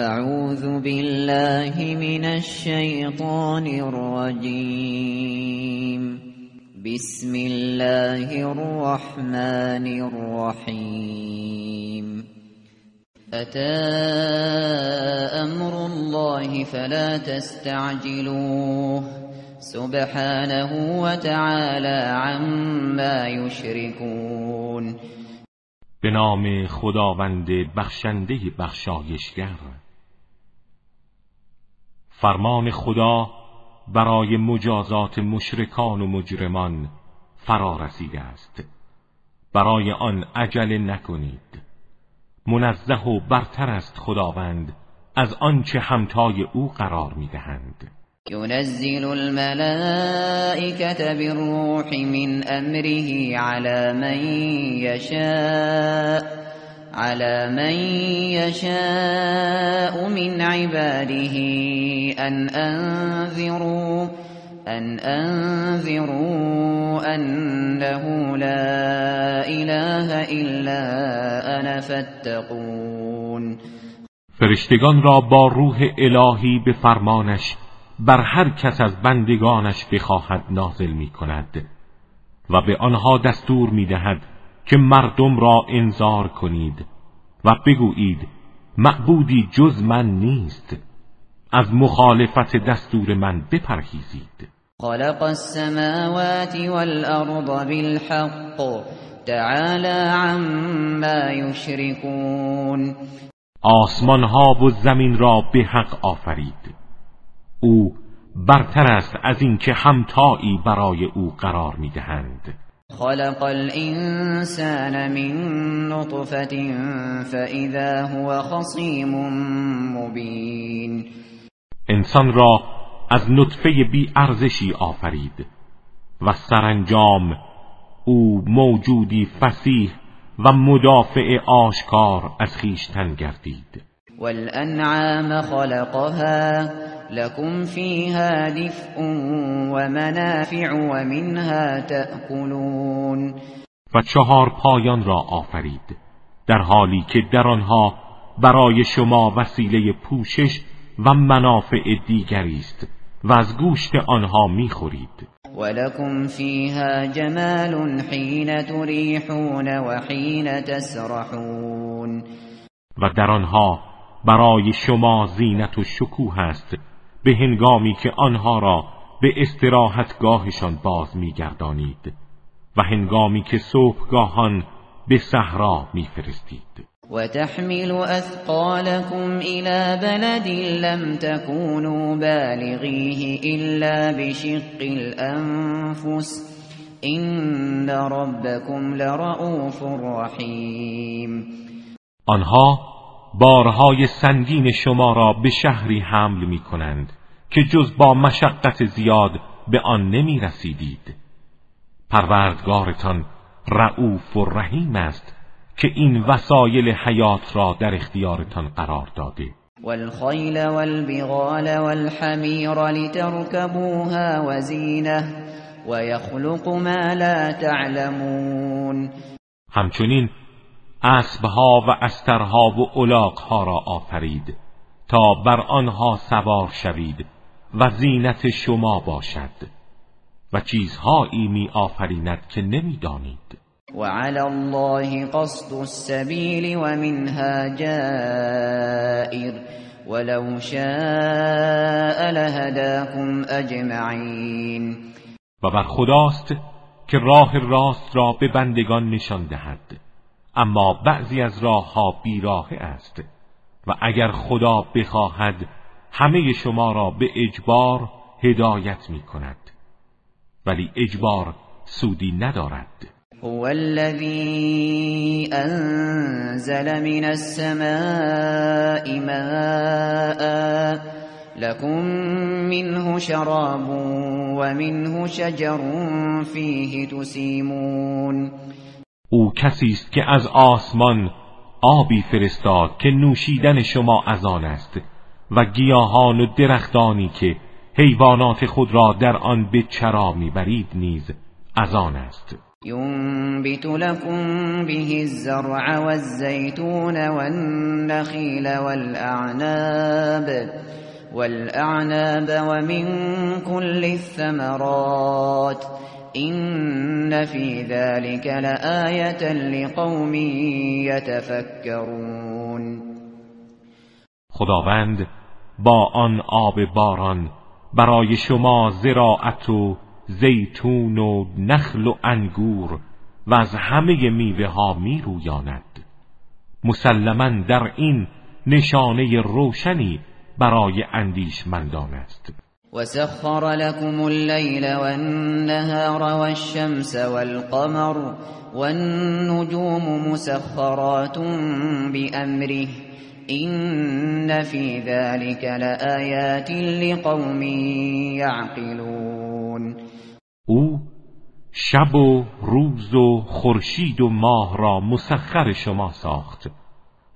أعوذ بالله من الشیطان الرجیم بسم الله الرحمن الرحیم أتى أمر الله فلا تستعجلوه. سبحانه وتعالى عما يشركون. به نام خداوند بخشنده بخشایشگر. فرمان خدا برای مجازات مشرکان و مجرمان فرا رسیده است. برای آن عجله نکنید. منزه و برتر است خداوند از آنچه همتای او قرار می‌دهند. ينزل الملائكة بالروح من أمره على من يشاء على من يشاء من عباده. أن أنذروا أن أنذروا أنه لا إله إلا أنا فاتقون. فرشتگان را با روح الهی به فرمانش بر هر کس از بندگانش بخواهد نازل می کند و به آنها دستور می دهد که مردم را انذار کنید و بگویید معبودی جز من نیست. از مخالفت دستور من بپرهیزید. خلق السماوات والأرض بالحق تعالى عما يشركون آسمان ها و زمین را به حق آفرید. او برتر است از اینکه همتایی برای او قرار می‌دهند. خلق الانسان من نطفة فاذا هو خصیم مبین انسان را از نطفه بی ارزشی آفرید و سرانجام او موجودی فسیح و مدافع آشکار از خیشتن گردید. والانعام خلقها لكم فيها دفء ومنافع ومنها تأكلون. و چهار پایان را آفرید. در حالی که در آنها برای شما وسیله پوشش و منافع دیگری است و از گوشت آنها می‌خورید. ولكم فيها جمال حين تريحون وحين تسرحون. و در آنها برای شما زینت و شکوه است به هنگامی که آنها را به استراحتگاهشان باز میگردانید و هنگامی که صبحگاهان به صحرا میفرستید. و تحمل اثقالكم الى بلد لم تكونوا بالغیه الا بشق الانفس این ربكم لرؤوف رحیم آنها بارهای سنگین شما را به شهری حمل می کنند که جز با مشقت زیاد به آن نمی رسیدید. پروردگارتان رعوف و رحیم است که این وسایل حیات را در اختیارتان قرار داده. والخیل والبغال والحمیر لتركبوها وزینه ويخلق ما لا تعلمون. همچنین اسبها و استرها و الاغها را آفرید تا بر آنها سوار شوید و زینت شما باشد و چیزهایی می آفریند که نمی‌دانید. وعلى الله قصد السبيل ومنها جائر ولو شاء لهداكم اجمعین و بر خداست که راه راست را به بندگان نشان دهد. اما بعضی از راه ها بیراه است و اگر خدا بخواهد همه شما را به اجبار هدایت می کند ولی اجبار سودی ندارد. هو الذي انزل من السماء ماء لكم منه شراب ومنه شجر فيه تسيمون او کسی است که از آسمان آبی فرستاد که نوشیدن شما از آن است و گیاهان و درختانی که حیوانات خود را در آن به چرا می‌برید نیز از آن است. ينبت لكم به الزرع والزيتون والنخيل والأعناب والأعناب ومن كل الثمرات إن في ذلك لآية لقوم يتفكرون خداوند با آن آب باران برای شما زراعت و زیتون و نخل و انگور و از همه میوه ها می رویاند مسلما در این نشانه روشنی برای اندیشمندان است. وسخر لكم الليل والنهار والشمس والقمر والنجوم مسخرات بأمره إن في ذلك لآيات لقوم يعقلون. او شب و روز و خورشید و ماه را مسخر شما ساخت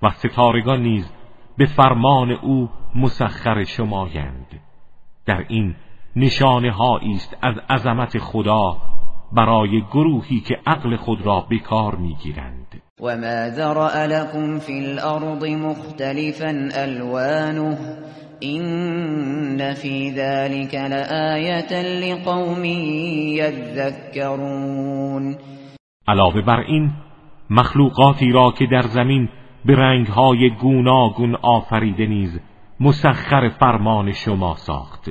و ستارگان نیز به فرمان او مسخر شمایند در این نشانه است از عظمت خدا برای گروهی که عقل خود را به کار می‌گیرند. و ما ذرأ لكم فی الارض مختلفا الوانه این فی ذلك لآیت لقوم یذکرون. علاوه بر این مخلوقاتی را که در زمین به رنگهای گوناگون آفریده نیز مسخر فرمان شما ساخت.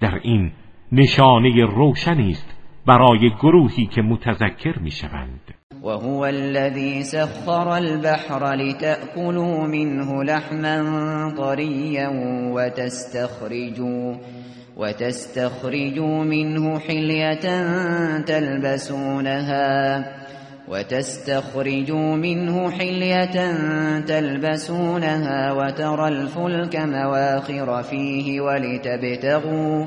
در این نشانه روشنی است برای گروهی که متذکر می‌شوند. و هو الذی سخر البحر لتأكلوا منه لحما طريا وتستخرجوا وتستخرجوا منه حلية تلبسونها. وتستخرجوا منه حلية تلبسونها وترى الفلك مواخر فيه ولتبتغوا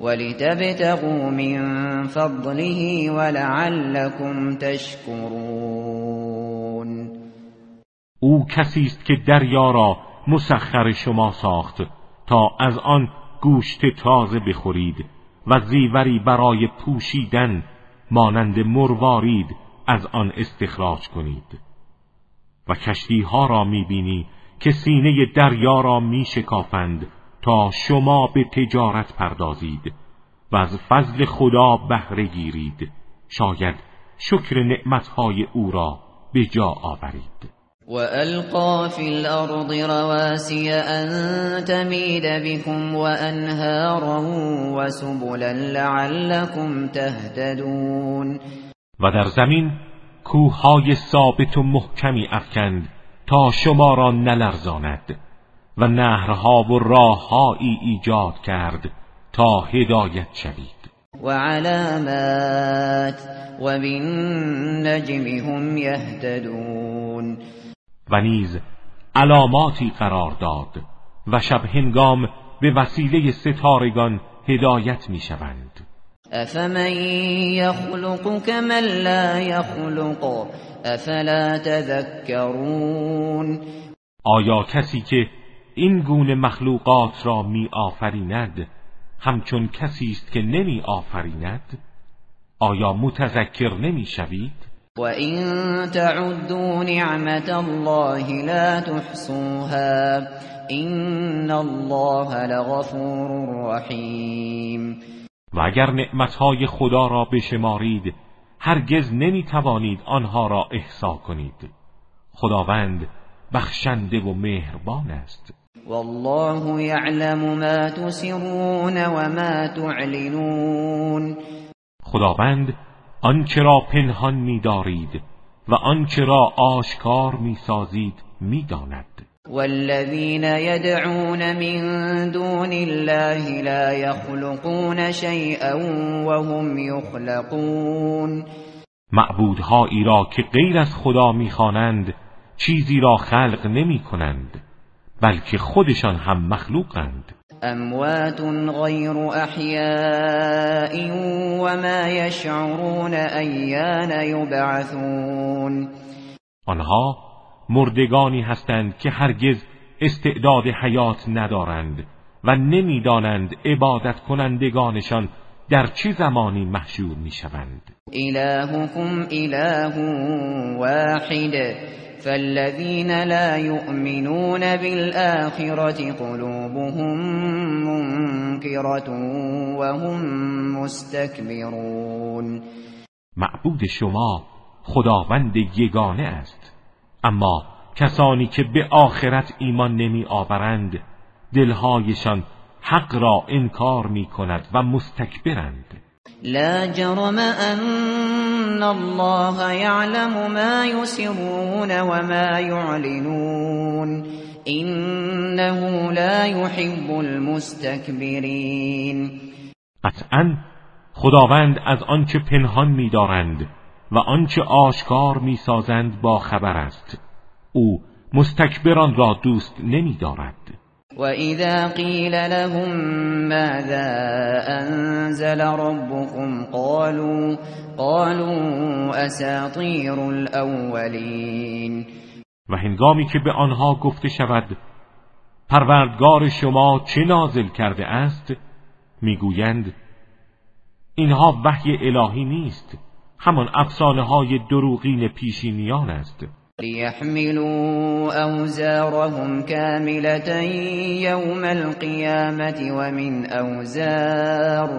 ولتبتغوا من فضله ولعلكم تشكرون. او کسی است که دریا را مسخر شما ساخت تا از آن گوشت تازه بخورید و زیوری برای پوشیدن مانند مروارید از آن استخراج کنید و کشتی ها را می‌بینی که سینه دریا را میشکافند تا شما به تجارت پردازید و از فضل خدا بهره گیرید. شاید شکر نعمتهای او را به جا آورید. وألقى في الأرض رواسي أن تميد بكم وأنهارا وسبلا لعلكم تهتدون. و در زمین کوههای ثابت و محکمی افکند تا شما را نلرزاند و نهرها و راههایی ایجاد کرد تا هدایت شوید. و علامات و بالنجم هم یهتدون. و نیز علاماتی قرار داد و شب هنگام به وسیله ستارگان هدایت می شوند افمن یخلق کمن لا یخلق افلا تذکرون آیا کسی که این گونه مخلوقات را می آفریند همچون کسی است که نمی آفریند آیا متذکر نمی شوید؟ و این تعدوا نعمت الله لا تحصوها این الله لغفور رحیم و اگر نعمتهای خدا را بشمارید هرگز نمی توانید آنها را احسا کنید. خداوند بخشنده و مهربان است. والله يعلم ما تسرون وما تعلنون. خداوند آنچه را پنهان می‌دارید و آنچه را آشکار می‌سازید می‌داند. والذين يدعون من دون الله لا يخلقون شيئا وهم يخلقون. معبودهایی را که غیر از خدا می‌خوانند چیزی را خلق نمی کنند بلکه خودشان هم مخلوقند. اموات غیر احیاء و ما یشعرون ایان یبعثون آنها مردگانی هستند که هرگز استعداد حیات ندارند و نمی‌دانند عبادت کنندگانشان در چه زمانی محشور می‌شوند. الهكم اله واحد فالذين لا يؤمنون بالآخرة قلوبهم منكرة وهم مستكبرون. معبود شما خداوند یگانه است. اما کسانی که به آخرت ایمان نمی آورند دلهایشان حق را انکار می کند و مستکبرند. لا جرم ان الله يعلم ما يسرون وما يعلنون انه لا يحب المستكبرين قطعا خداوند از آنچه پنهان می‌دارند و آنچه آشکار می‌سازند با خبر است. او مستکبران را دوست نمی‌دارد. وَإِذَا قِيلَ لَهُم مَّاذَا أَنزَلَ رَبُّكُمْ قَالُوا قَالُوا أَسَاطِيرُ الْأَوَّلِينَ و هنگامی که به آنها گفته شود پروردگار شما چه نازل کرده است؟ می‌گویند اینها وحی الهی نیست. همان افسانه های دروغین پیشینیان است. ليحملوا أوزارهم كاملة يوم القيامة ومن أوزار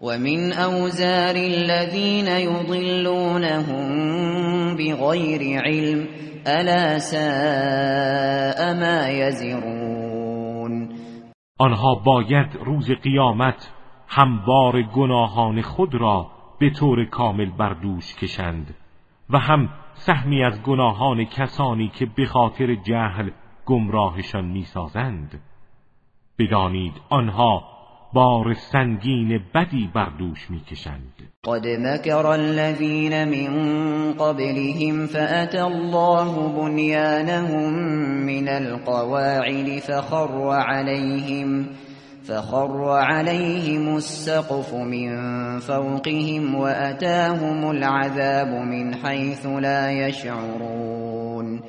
ومن أوزار الذين يضلونهم بغير علم ألا ساء ما يزرون آنها باید روز قیامت هموار گناهان خود را به طور کامل بر دوش کشند و هم سهمی از گناهان کسانی که به خاطر جهل گمراهشان می‌سازند. بدانید آنها بار سنگین بدی بر دوش می‌کشند. قد مکر الذین من قبلهم فأتى الله بنیانهم من القواعد فخر عليهم فخر عليهم السقف من فوقهم وأتاهم العذاب من حيث لا يشعرون.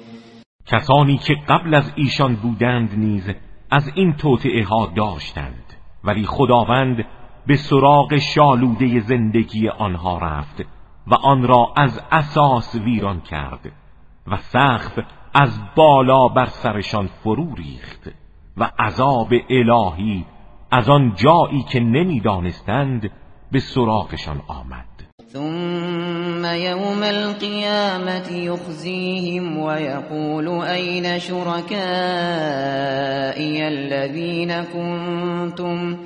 کسانی که قبل از ایشان بودند نیز از این توطعه ها داشتند ولی خداوند به سراغ شالوده زندگی آنها رفت و آن را از اساس ویران کرد و سقف از بالا بر سرشان فرو ریخت و عذاب الهی از آن جایی که نمی‌دانستند به سراغشان آمد. ثم يوم القيامة يخزيهم ويقول أين شركائي الذين كنتم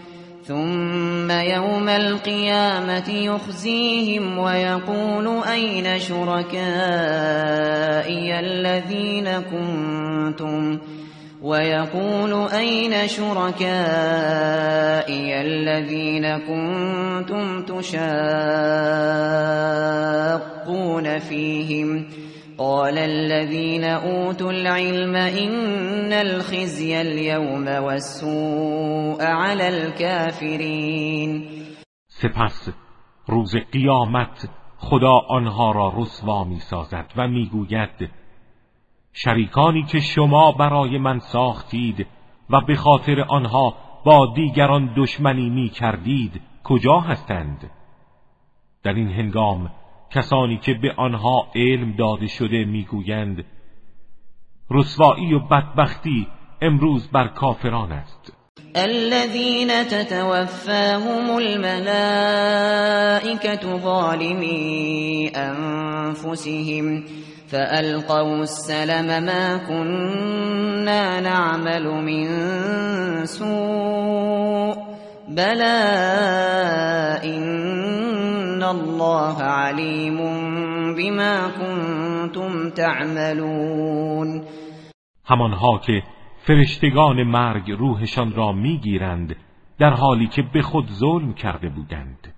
ثم يوم القيامة يخزيهم ويقول أين شركائي الذين كنتم ويقول أين شركائي الذين كنتم تشاقون فيهم؟ قال الذين أوتوا العلم إن الخزي اليوم والسوء على الكافرين. سپس روز قیامت خدا آنها را رسوا می سازد و می گوید شریکانی که شما برای من ساختید و به خاطر آنها با دیگران دشمنی می کردید کجا هستند؟ در این هنگام کسانی که به آنها علم داده شده می‌گویند رسوایی و بدبختی امروز بر کافران است الذين تتوفاهم الملائكة ظالمي أنفسهم فألقوا السلم ما كنا نعمل من سوء بلى إن الله عليم بما كنتم تعملون. همانها که فرشتگان مرگ روحشان را می‌گیرند در حالی که به خود ظلم کرده بودند.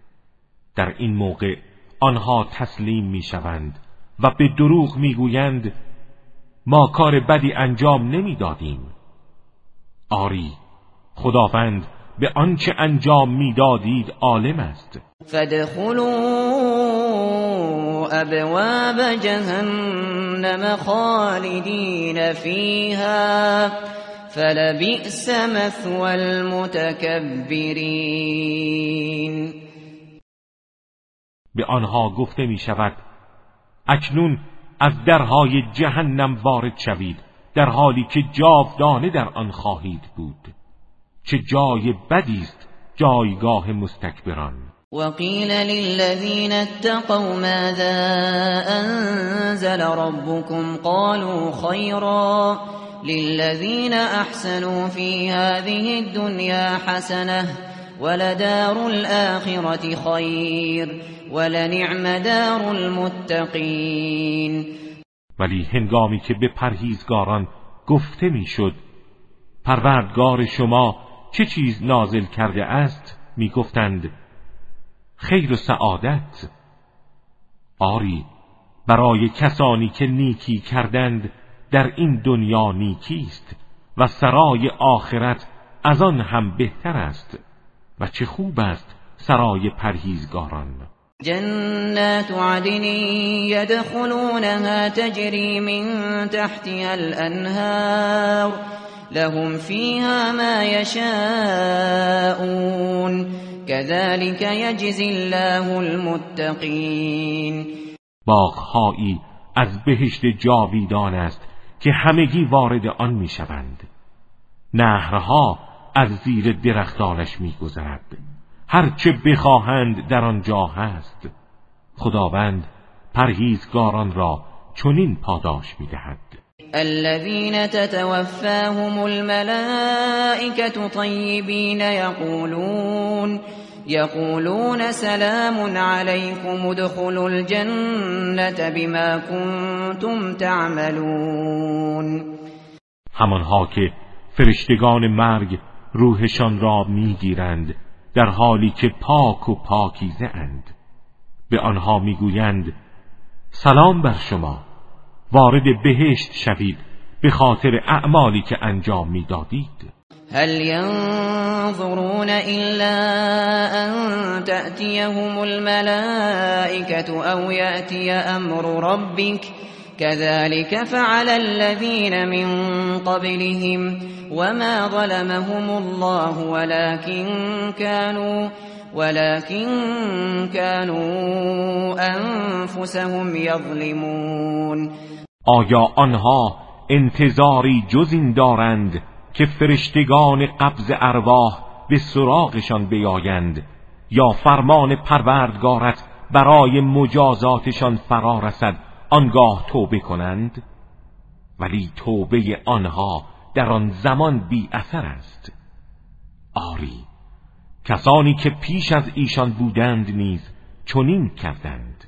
در این موقع آنها تسلیم می‌شوند و به دروغ می‌گویند ما کار بدی انجام نمی‌دادیم. آری خداوند به آنچه انجام می‌دادید عالم است. فدخلوا ابواب جهنم خالدین فیها فلبئس مثوى المتكبرین به آنها گفته می شود اکنون از درهای جهنم وارد شوید در حالی که جاودانه در آن خواهید بود. چه جای بدی است جایگاه مستکبران. وقیل للذین اتقوا ماذا انزل ربكم قالوا خيرا للذین احسنوا في هذه الدنيا حسنه ولدار الآخرة خیر. ولنعم دار المتقین. ولی هنگامی که به پرهیزگاران گفته می‌شد پروردگار شما چه چیز نازل کرده است؟ می‌گفتند خیر و سعادت. آری برای کسانی که نیکی کردند در این دنیا نیکی است و سرای آخرت از آن هم بهتر است. و چه خوب است سرای پرهیزگاران. جنات عدن يدخلونها تجري من تحتها الأنهار لهم فيها ما يشاءون كذلك يجزي الله المتقين باغهایی از بهشت جاویدان است که همگی وارد آن می‌شوند. نهرها از زیر درختانش میگذرد. هرچه بخواهند در آنجا هست. خداوند پرهیزگاران را چنین پاداش می‌دهد. الذين تتوفاهم الملائكة طيبين يقولون يقولون سلام عليكم ادخلوا الجنة بما كنتم تعملون. همانها که فرشتگان مرگ روحشان را می‌گیرند در حالی که پاک و پاکیزه اند. به آنها می‌گویند سلام بر شما وارد بهشت شوید به خاطر اعمالی که انجام می‌دادید. هل ينظرون الا ان تأتيهم الملائكة او يأتي امر ربك كذلك فعل الذين من قبلهم وما ظلمهم الله ولكن كانوا ولكن كانوا انفسهم يظلمون. آیا آنها انتظاری جز این دارند که فرشتگان قبض ارواح به سراغشان بیایند یا فرمان پروردگارت برای مجازاتشان فرا رسد آنگاه توبه کنند ولی توبه آنها در آن زمان بی اثر است. آری کسانی که پیش از ایشان بودند نیز چنین کردند.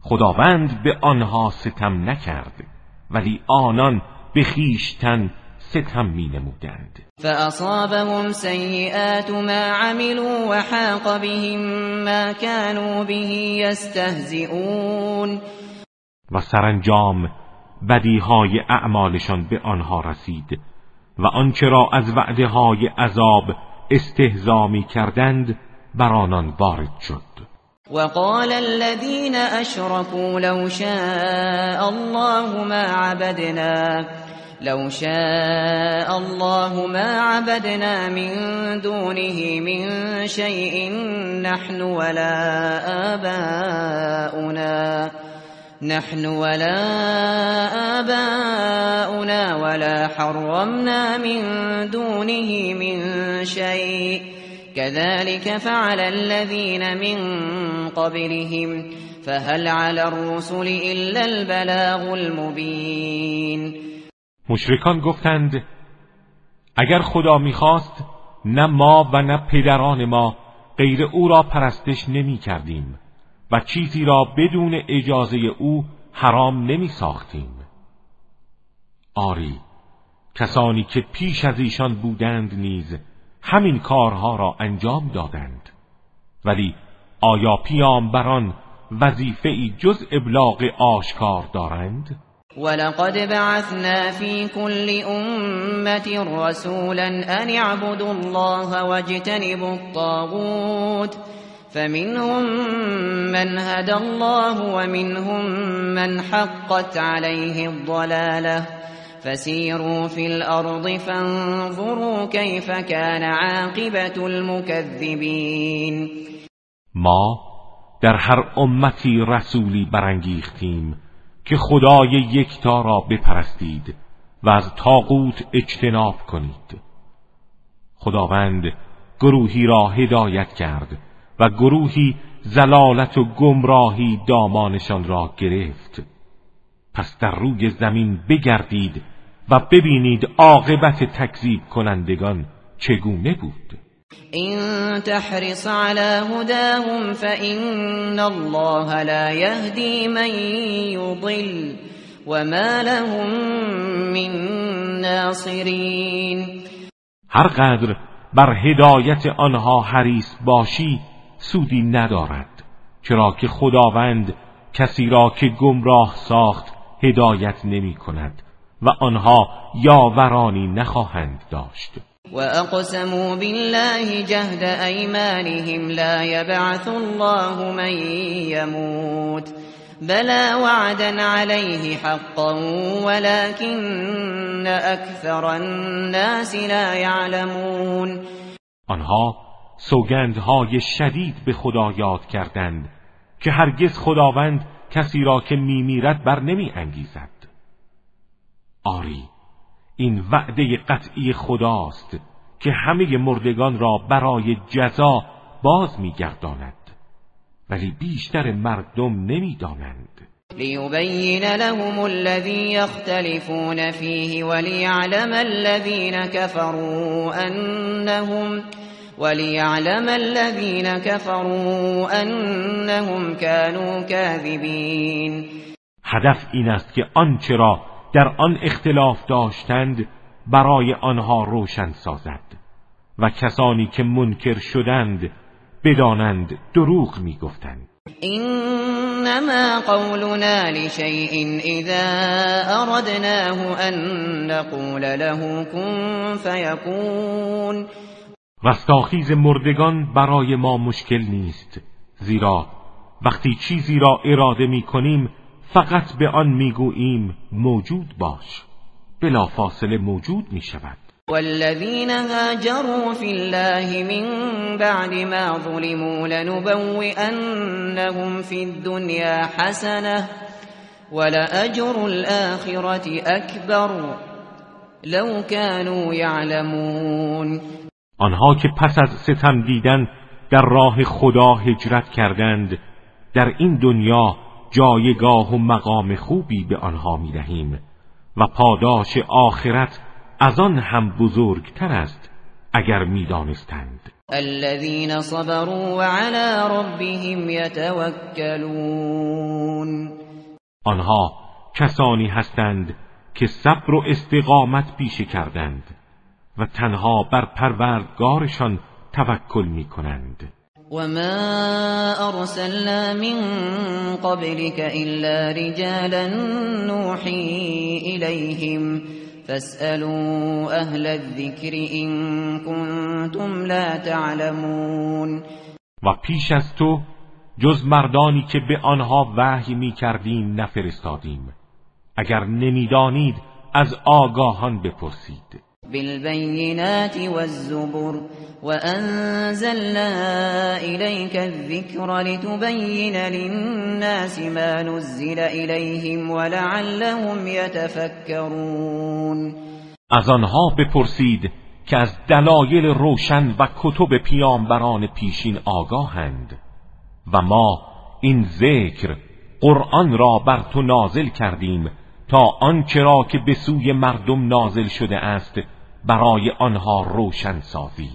خداوند به آنها ستم نکرد ولی آنان به خیشتن ستم می نمودند فأصابهم سیئات ما عملوا وحاق بهم ما كانوا به يستهزئون و سرانجام بدیهای اعمالشان به آنها رسید و آنچه را از وعده های عذاب استهزا می کردند بر آنان وارد شد. وقال الذين اشركوا لو شاء الله ما عبدنا لو شاء الله ما عبدنا من دونه من شيء نحن ولا آباؤنا. نحن ولا آباؤنا ولا حرمنا من دونه من شيء. كذلك فعل الذين من قبلهم. فهل على الرسل إلا البلاغ المبين. مشرکان گفتند اگر خدا می‌خواست نه ما و نه پدران ما غیر او را پرستش نمی کردیم و چیزی را بدون اجازه او حرام نمی ساختیم آری کسانی که پیش از ایشان بودند نیز همین کارها را انجام دادند ولی آیا پیامبران وظیفه ای جز ابلاغ آشکار دارند؟ ولقد بعثنا في كل أمة رسولا أن اعبدوا الله واجتنبوا الطاغوت فمنهم من هدى الله ومنهم من حقت عليه الضلاله. فسیروا فی الارض فانظروا کیف کان عاقبت المكذبین ما در هر امتی رسولی برانگیختیم که خدای یکتا را بپرستید و از تاغوت اجتناب کنید. خداوند گروهی را هدایت کرد و گروهی زلالت و گمراهی دامانشان را گرفت. پس در روی زمین بگردید و ببینید عاقبت تکذیب کنندگان چگونه بود. این تحرص على هداهم فإن الله لا يهدي من يضل وما لهم من ناصرین هر قدر بر هدایت آنها حریص باشی سودی ندارد چرا که خداوند کسی را که گمراه ساخت هدایت نمی کند و آنها یاورانی نخواهند داشت. و اقسموا بالله جهد ایمانهم لا يبعث الله من يموت بلا وعدا عليه حقا ولكن اكثر الناس لا يعلمون. آنها سوگندهای شدید به خدا یاد کردند که هرگز خداوند کسی را که میمیرد بر نمی انگیزد. آری این وعده قطعی خداست که همه مردگان را برای جزا باز میگرداند ولی بیشتر مردم نمی‌دانند. لیبین لهم الذي يختلفون فيه وليعلم الذين كفروا انهم وليعلم الذين كفروا انهم كانوا كاذبين. هدف این است که آنچه را در آن اختلاف داشتند برای آنها روشن سازد و کسانی که منکر شدند بدانند دروغ می‌گفتند. انما قولنا لشيء اذا اردناه ان نقول له كن فيكون. رستاخیز مردگان برای ما مشکل نیست زیرا وقتی چیزی را اراده می کنیم فقط به آن می‌گوییم موجود باش بلا فاصله موجود می شود. والذین هاجروا فی الله من بعد ما ظلموا لنبوئنهم فی الدنیا حسنه ولأجر الآخرة اکبر لو كانوا يعلمون آنها که پس از ستم دیدن در راه خدا هجرت کردند در این دنیا جایگاه و مقام خوبی به آنها می دهیم و پاداش آخرت از آن هم بزرگتر است اگر می دانستند الذين صبروا وعلى ربهم يتوكلون. آنها کسانی هستند که صبر و استقامت پیشه کردند. و تنها بر پروردگارشان توکل می کنند وما ارسلنا من قبلك الا رجالا نوحي اليهم فاسالوا اهل الذكر ان كنتم لا تعلمون. و پیش از تو جز مردانی که به آنها وحی می کردیم نفرستادیم. اگر نمی‌دانید از آگاهان بپرسید. بالبينات والزبر وأنزلنا إليك الذكر لتبين للناس ما نزل إليهم ولعلهم يتفكرون. از آنها بپرسید که از دلایل روشن و کتب پیامبران پیشین آگاهند و ما این ذکر قرآن را بر تو نازل کردیم تا آنچه را که به سوی مردم نازل شده است برای آنها روشن سازی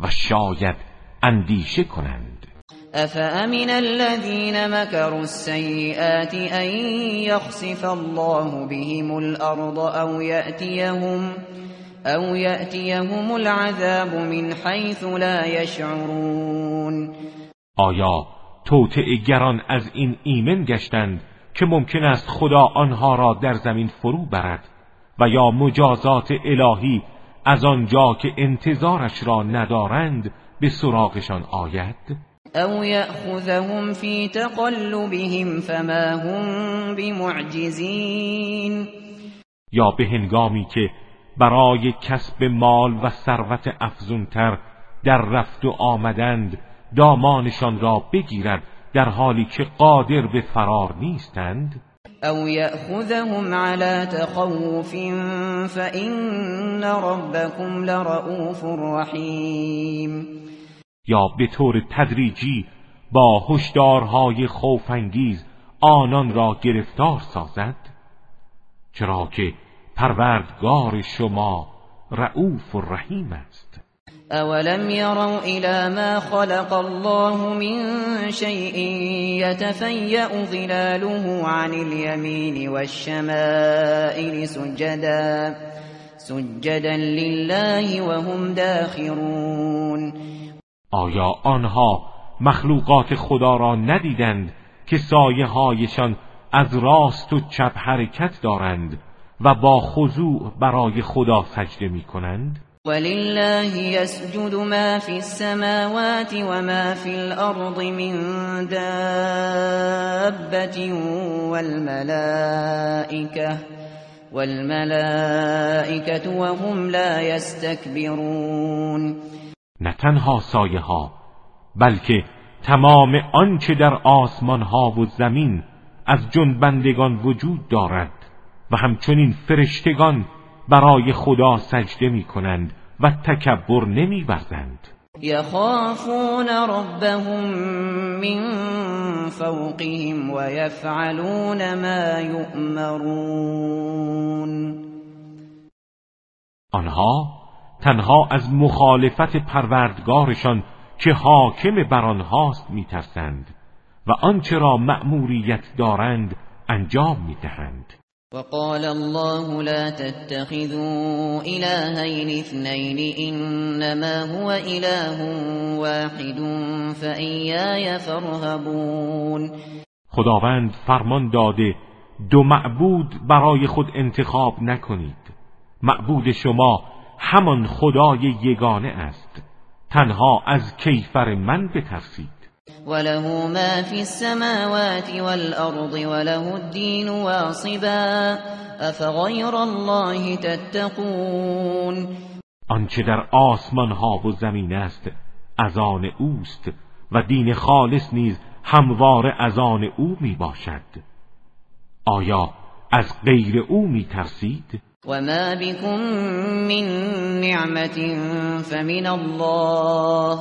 و شاید اندیشه کنند. افامن الذين مكروا السيئات ان يخسف الله بهم الارض او ياتيهم او ياتيهم العذاب من حيث لا يشعرون آیا گران از این ایمن گشتند که ممکن است خدا آنها را در زمین فرو برد و یا مجازات الهی از آنجا که انتظارش را ندارند به سراغشان آید؟ او یأخذهم فی تقلبهم فما هم بمعجزین. یا به هنگامی که برای کسب مال و ثروت افزونتر در رفت و آمدند دامانشان را بگیرد در حالی که قادر به فرار نیستند؟ او یأخذهم على تخوف فإن ربكم لرؤوف رحیم یا به طور تدریجی با هشدارهای خوفانگیز آنان را گرفتار سازد؟ چرا که پروردگار شما رعوف و رحیم است. اولم يروا الى ما خلق الله من شيء يتفيأ ظلاله عن اليمين والشمائل سجدا سجدا لله وهم داخرون آیا آنها مخلوقات خدا را ندیدند که سایه هایشان از راست و چپ حرکت دارند و با خضوع برای خدا سجده می کنند ولله يسجد ما في السماوات وما في الأرض من دابة والملائكة والملائكة وهم لا يستكبرون. نه تنها سایه ها بلکه تمام آنچه در آسمان ها و زمین از جنبندگان وجود دارد و همچنین فرشتگان برای خدا سجده می کنند و تکبر نمی ورزند یخافون ربهم من فوقهم و یفعلون ما یؤمرون. آنها تنها از مخالفت پروردگارشان که حاکم بر آنهاست میترسند و آنچه را مأموریت دارند انجام می‌دهند. وقال الله لا تتخذوا إلهين اثنين إنما هو إله واحد فإياي فارهبون. خداوند فرمان داده دو معبود برای خود انتخاب نکنید. معبود شما همان خدای یگانه است. تنها از کیفر من بترسید. وله ما في السماوات والأرض وله الدين واصبا أفغير الله تتقون آنچه در آسمان ها و زمین است از آن اوست و دین خالص نیز هموار از آن او می باشد آیا از غیر او می ترسید؟ و ما بكم من نعمت فمن الله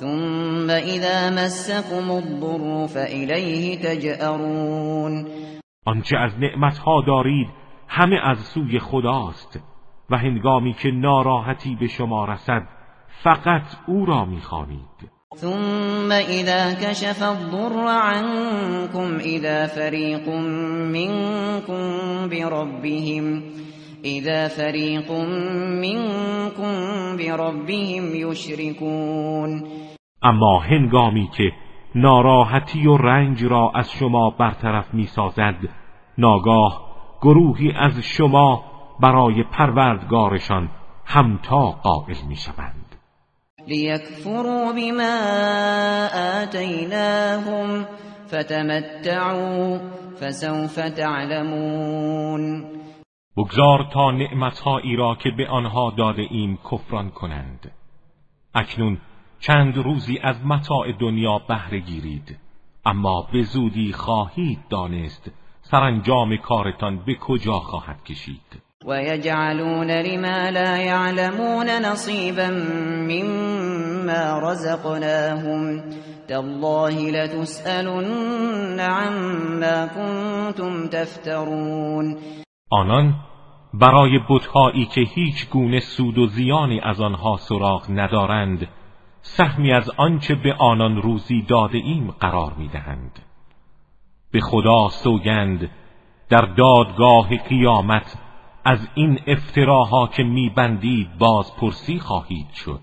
ثم اذا مسكم الضر فإليه تجأرون. آنچه از نعمتها دارید همه از سوی خداست و هنگامی که ناراحتی به شما رسد فقط او را می‌خوانید. ثم اذا كشف الضر عنكم اذا فريق منكم بربهم اذا فريق منكم بربهم يشركون. اما هنگامی که ناراحتی و رنج را از شما برطرف می‌سازد ناگاه گروهی از شما برای پروردگارشان همتا قائل می‌شوند. لیکفروا بما آتیناهم فتمتعوا فسوف تعلمون بگذار تا نعمتهایی را که به آنها داده ایم کفران کنند. اکنون چند روزی از متاع دنیا بهره گیرید. اما به زودی خواهید دانست سرانجام کارتان به کجا خواهد کشید. و یجعلون لما لا یعلمون نصیبا مما رزقناهم تالله لتسألن عما کنتم تفترون آنان برای بتهایی که هیچ گونه سود و زیانی از آنها سراغ ندارند سهمی از آنچه به آنان روزی داده ایم قرار می‌دهند. به خدا سوگند در دادگاه قیامت از این افتراها که میبندید بازپرسی خواهید شد.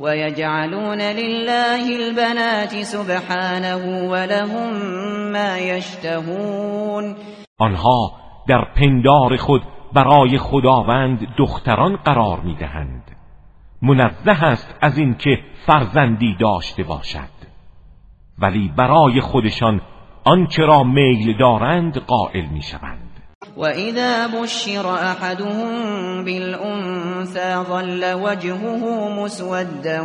و یجعلون لله البنات سبحانه ولهم ما یشتهون آنها در پندار خود برای خداوند دختران قرار می‌دهند. منزه است از اینکه فرزندی داشته باشد. ولی برای خودشان آنچه را میل دارند قائل می‌شوند. وإذا بشر أحدهم بالأنثى ظل وجهه مسودا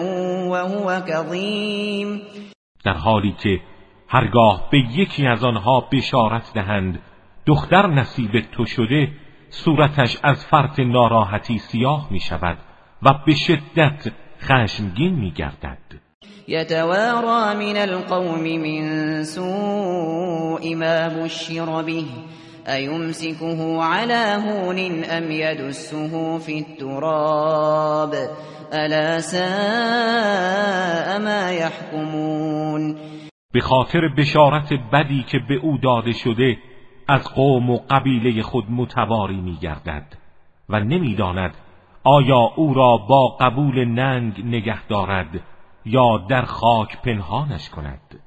وهو كظيم. در حالی که هرگاه به یکی از آنها بشارت دهند دختر نصیب تو شده صورتش از فرط ناراحتی سیاه می شود و به شدت خشمگین می گردد یتوارا من القوم من سوء ما بشر به. ایمسکه على هون ام یدسه فی التراب. الا ساء ما يحكمون به خاطر بشارت بدی که به او داده شده از قوم و قبیله خود متواری می گردد و نمی‌داند آیا او را با قبول ننگ نگه دارد یا در خاک پنهانش کند؟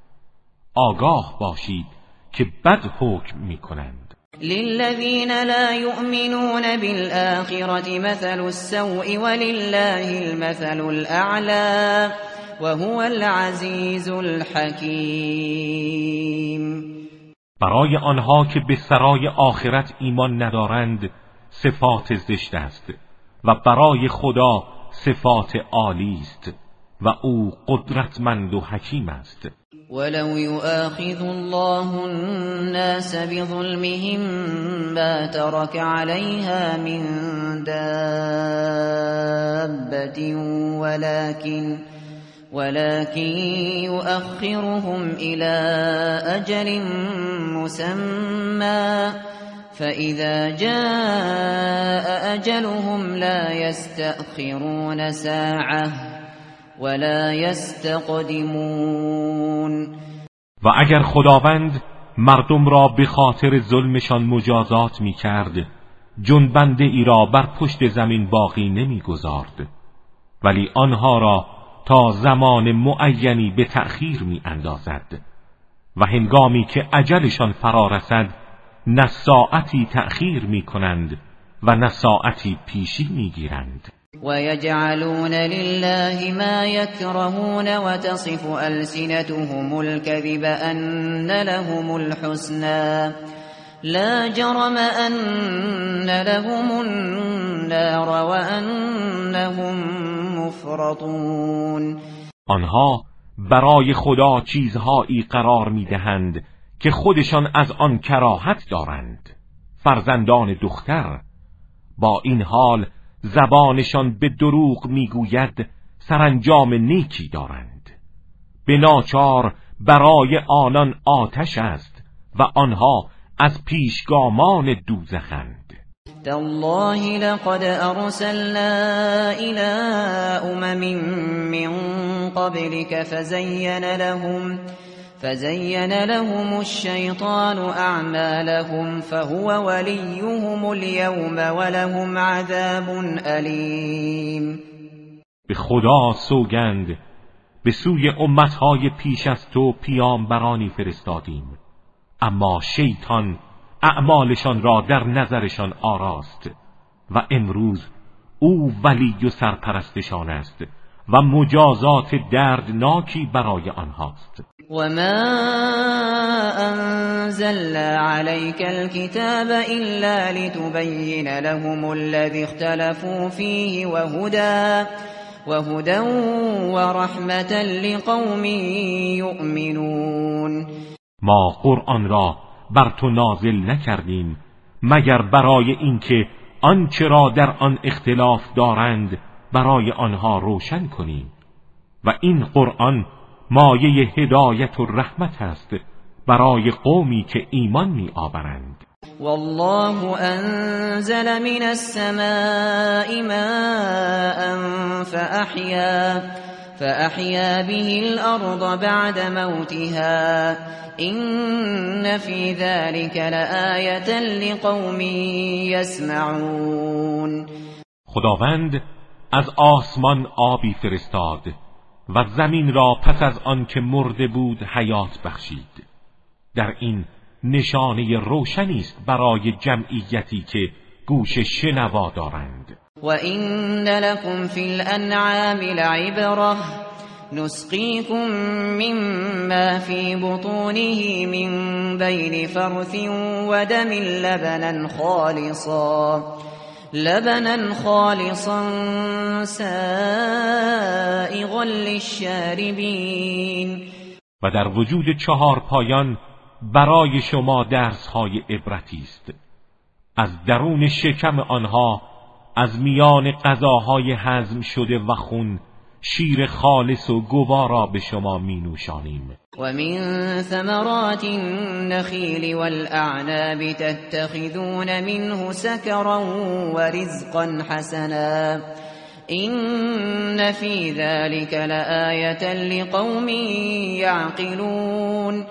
آگاه باشید که بد حکم می کنند. للذین لا یؤمنون بالآخرة مثل السوء ولله المثل الأعلى وهو العزیز الحکیم. برای آنها که به سرای آخرت ایمان ندارند صفات زشت است. و برای خدا صفات عالی است و او قدرتمند و حکیم است. ولو يؤاخذ الله الناس بظلمهم ما ترك عليها من دابة ولكن ولكن يؤخرهم إلى أجل مسمى. فإذا جاء أجلهم لا يستأخرون ساعة ولا يستقدمون و اگر خداوند مردم را به خاطر ظلمشان مجازات می کرد جنبنده ای را بر پشت زمین باقی نمی گذارد ولی آنها را تا زمان معینی به تأخیر می اندازد و هنگامی که عجلشان فرا رسد نه ساعتی تأخیر می کنند و نه ساعتی پیشی می گیرند ويجعلون لله ما يكرهون وتصف ألسنتهم الكذب أن لهم الحسنى. لا جرم أن لهم النار وأنهم مفرطون. آنها برای خدا چیزهایی قرار می‌دهند که خودشان از آن کراهت دارند. فرزندان دختر با این حال زبانشان به دروغ می‌گوید سرانجام نیکی دارند. به ناچار برای آنان آتش است و آنها از پیشگامان دوزخند. تالله لقد ارسلنا الى امم من قبلك فزين لهم فزين لهم الشيطان اعمالهم فهو وليهم اليوم ولهم عذاب الیم به خدا سوگند به سوی امتهای پیش از تو پیامبرانی فرستادیم. اما شیطان اعمالشان را در نظرشان آراست و امروز او ولی و سرپرستشان است و مجازات دردناکی برای آنهاست. و ما انزلنا عليك الكتاب الا لتبين لهم الذي اختلفوا فيه وهدى وهدى ورحمة لقوم يؤمنون ما قرآن را بر تو نازل نکردیم مگر برای اینکه آنچه را در آن اختلاف دارند برای آنها روشن کنیم. و این قرآن مایه هدایت و رحمت است برای قومی که ایمان می آورند والله انزل من السماء ماء فأحيا فأحيا به الأرض بعد موتها. إن في ذلك لآية لقوم يسمعون. خداوند از آسمان آبی فرستاد. و زمین را پس از آن که مرده بود حیات بخشید. در این نشانه روشنی است برای جمعیتی که گوش شنوا دارند. و این لکم فی الانعام لعبره نسقيكم مما في بطونه من بين فرث ودم لبنا خالصا. لبنا خالصا سائغا للشاربين. و در وجود چهار پایان برای شما درس های عبرتی است. از درون شکم آنها از میان غذاهای هضم شده و خون شیر خالص و گوارا به شما می نوشانیم و من ثمرات النخیل والاعناب تتخذون منه سکرا و رزقا حسنا. این فی ذلك لآیتا لقوم یعقلون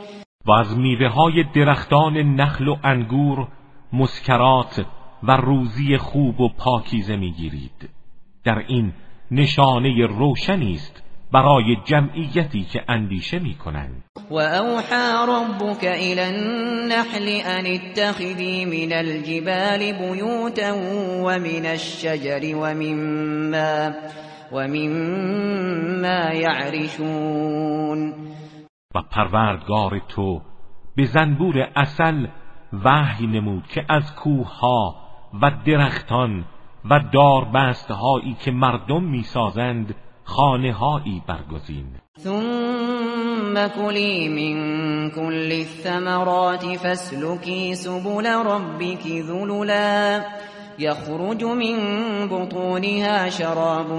و از میوه های درختان نخل و انگور مسکرات و روزی خوب و پاکیزه می‌گیرید. در این نشانه روشنی است برای جمعیتی که اندیشه می‌کنند. و اوحى ربك الى النحل ان اتخذي من الجبال بيوتا ومن الشجر ومما ومما يعرشون. و پروردگار تو به زنبور اصل وحی نمود که از کوه ها و درختان و داربست هایی که مردم می‌سازند خانه هایی برگزین. ثم کلی من كل الثمرات فاسلکی سبل ربك ذللا. يخرج من بطونها شراب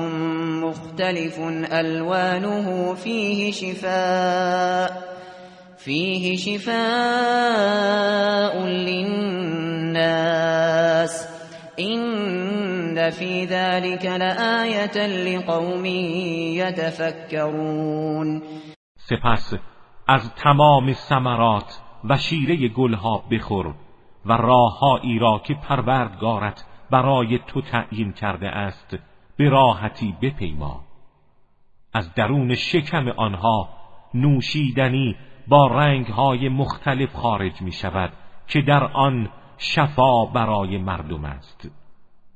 مختلف ألوانه فيه شفاء. فيه شفاء للناس. إن في ذلك لآية لقوم يتفكرون. سپس از تمام ثمرات و شیره گلها بخور و راههایی را که پروردگارت برای تو تعیین کرده است به راحتی بپیما. از درون شکم آنها نوشیدنی با رنگهای مختلف خارج می شود که در آن شفا برای مردم است.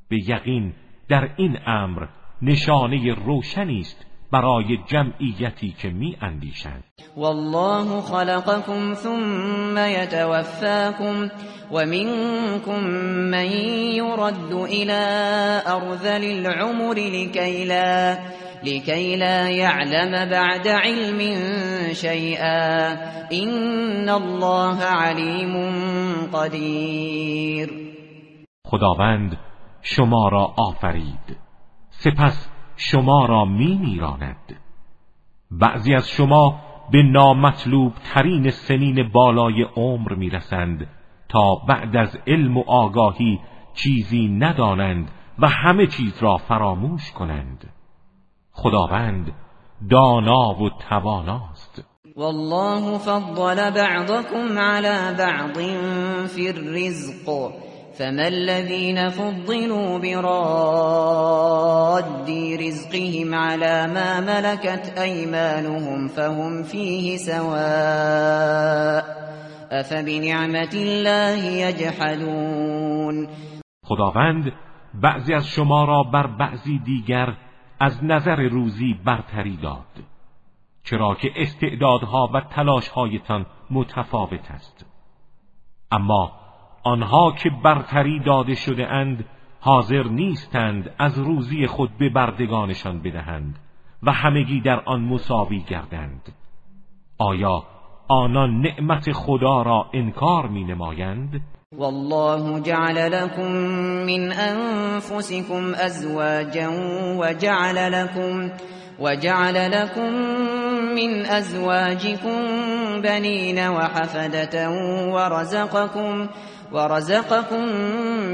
به یقین در این امر نشانه روشنی است برای جمعیتی که می اندیشند والله خلقكم ثم يتوفاكم ومنكم من يرد الى ارذل العمر لكي لا لكي لا يعلم بعد علم شيئا. ان الله عليم قدیر خداوند شما را آفرید. سپس شما را می میراند. بعضی از شما به نامطلوب ترین سنین بالای عمر می‌رسند تا بعد از علم و آگاهی چیزی ندانند و همه چیز را فراموش کنند. خداوند دانا و تواناست. والله فضل بعضكم على بعض في الرزق. فما الذين فضلوا براد رزقهم على ما ملكت أيمانهم فهم فيه سواء أفبنعمة الله يجحدون خداوند بعضی از شما را بر بعضی دیگر از نظر روزی برتری داد چرا که استعدادها و تلاشهایتان متفاوت است. اما آنها که برتری داده شده اند حاضر نیستند از روزی خود به بردگانشان بدهند و همگی در آن مساوی گردند آیا آنان نعمت خدا را انکار می نمایند؟ والله جعل لكم من انفسكم ازواجا وجعل لكم وجعل لكم من ازواجكم بنين وحفدة ورزقكم ورزقكم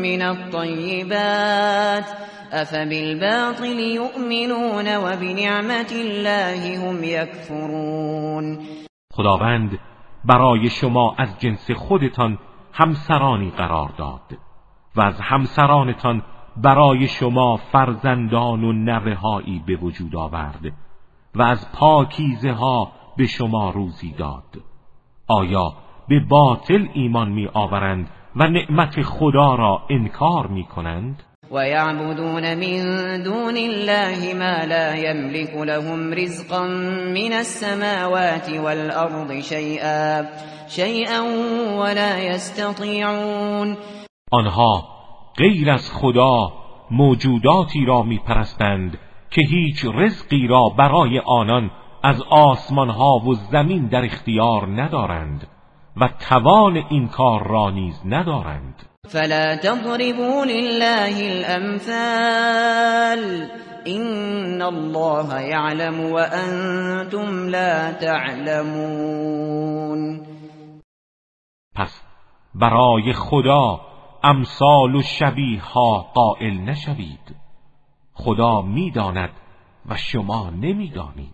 من الطيبات افبالباطل يؤمنون وبنعمت الله هم يكفرون. خداوند برای شما از جنس خودتان همسرانی قرار داد و از همسرانتان برای شما فرزندان و نوههایی به وجود آورد و از پاکیزه ها به شما روزی داد. آیا به باطل ایمان می آورند و نعمت خدا را انکار می کنند ويعبدون من دون الله ما لا يملك لهم رزقا من السماوات والأرض شيئا شيئا ولا يستطيعون. آنها غیر از خدا موجوداتی را میپرستند که هیچ رزقی را برای آنان از آسمان ها و زمین در اختیار ندارند. و توان این کار را نیز ندارند. فلا تضربوا لله الامثال این الله يعلم وانتم لا تعلمون. پس برای خدا امثال و شبیه ها قائل نشوید. خدا می‌داند و شما نمی‌دانید.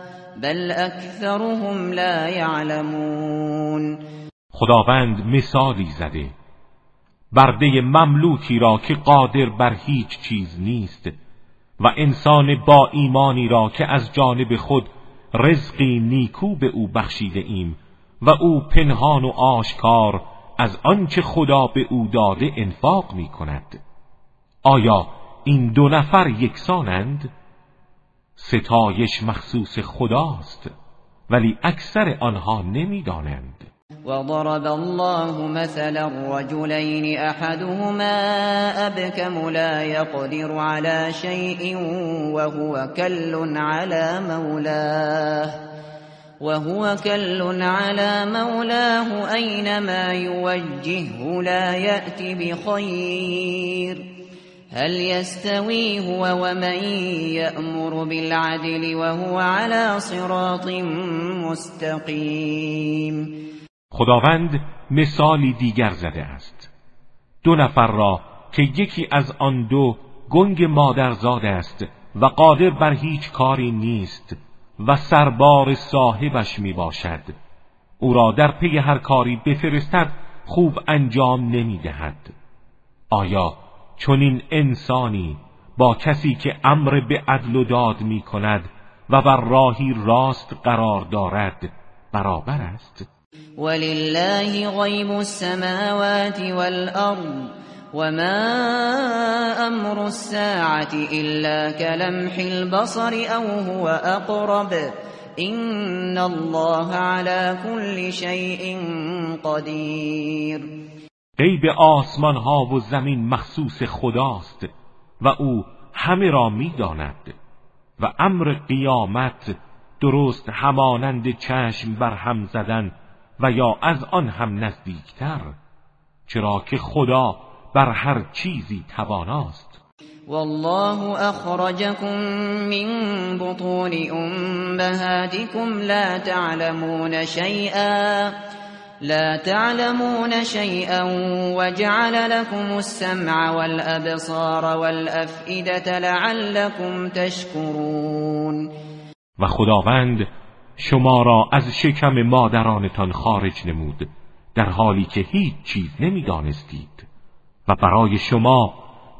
بل اکثرهم لا یعلمون. خداوند مثالی زده. برده مملوکی را که قادر بر هیچ چیز نیست و انسان با ایمانی را که از جانب خود رزقی نیکو به او بخشیده ایم و او پنهان و آشکار از آنچه خدا به او داده انفاق می کند آیا این دو نفر یکسانند؟ ستایش مخصوص خداست ولی اکثر آنها نمی‌دانند. وضرب الله مثلا رجلين احدهما ابكم لا يقدر على شيء وهو كل على مولاه وهو كل على مولاه أينما يوجهه لا يأتي بخير. هل يستوي هو ومن يأمر بالعدل وهو على صراط مستقیم خداوند مثالی دیگر زده است. دو نفر را که یکی از آن دو گنگ مادرزاد است و قادر بر هیچ کاری نیست و سربار صاحبش می باشد او را در پی هر کاری بفرستد خوب انجام نمی دهد آیا چنین انسانی با کسی که امر به عدل و داد می کند و بر راهی راست قرار دارد برابر است. ولله غیب السماوات والارض وما امر الساعة الا كلمح البصر او هو اقرب. ان الله على كل شيء قدیر. غیب آسمان ها و زمین مخصوص خداست و او همه را می‌داند و امر قیامت درست همانند چشم بر هم زدن و یا از آن هم نزدیکتر چرا که خدا بر هر چیزی تواناست. والله اخرجكم من بطون امهاتكم لا تعلمون شيئا. لا تعلمون شيئا وجعل لكم السمع والابصار والافئده لعلكم تشكرون. و خداوند شما را از شکم مادرانتان خارج نمود در حالی که هیچ چیز نمی‌دانستید. و برای شما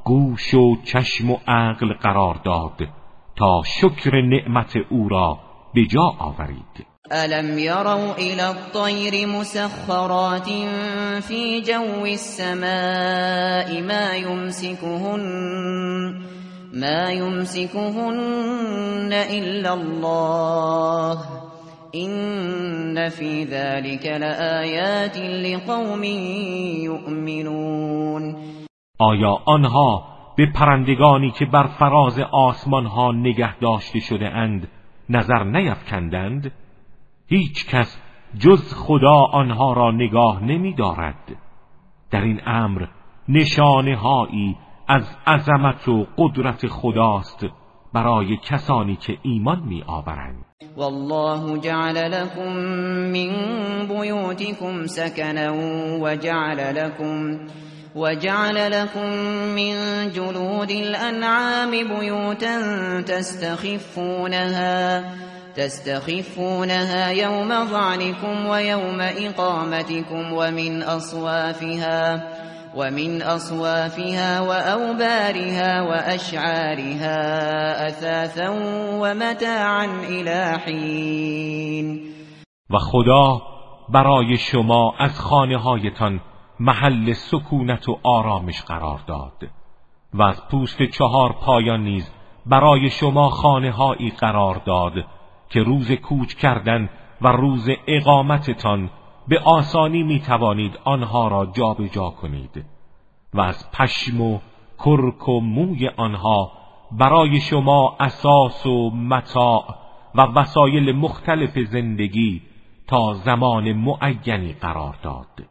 گوش و چشم و عقل قرار داد تا شکر نعمت او را به جا آورید. ألم يروا إلى الطير مسخرات في جو السماء ما يمسكهن ما يمسكهن إلا الله إن في ذلك لآيات لقوم يؤمنون آیا آنها به پرندگانی که بر فراز آسمان ها نگه داشته شده اند نظر نیفکندند هیچ کس جز خدا آنها را نگاه نمی دارد در این امر نشانه هایی از عظمت و قدرت خداست برای کسانی که ایمان می آورند والله جعل لكم من بيوتكم سكنا وجعل لكم وجعل لكم من جلود الأنعام بيوتا تستخفونها تستخفونها يوم ظعنكم ويوم إقامتكم ومن أصوافها ومن أصوافها وأوبارها وأشعارها أثاثا ومتاعا إلى حين. و خدا برای شما از خانه هایتان محل سکونت و آرامش قرار داد و از پوست چهار پایان نیز برای شما خانه هایی قرار داد که روز کوچ کردن و روز اقامتتان به آسانی می توانید آنها را جابجا جا کنید و از پشم و کرک و موی آنها برای شما اساس و متاع و وسایل مختلف زندگی تا زمان معینی قرار داد.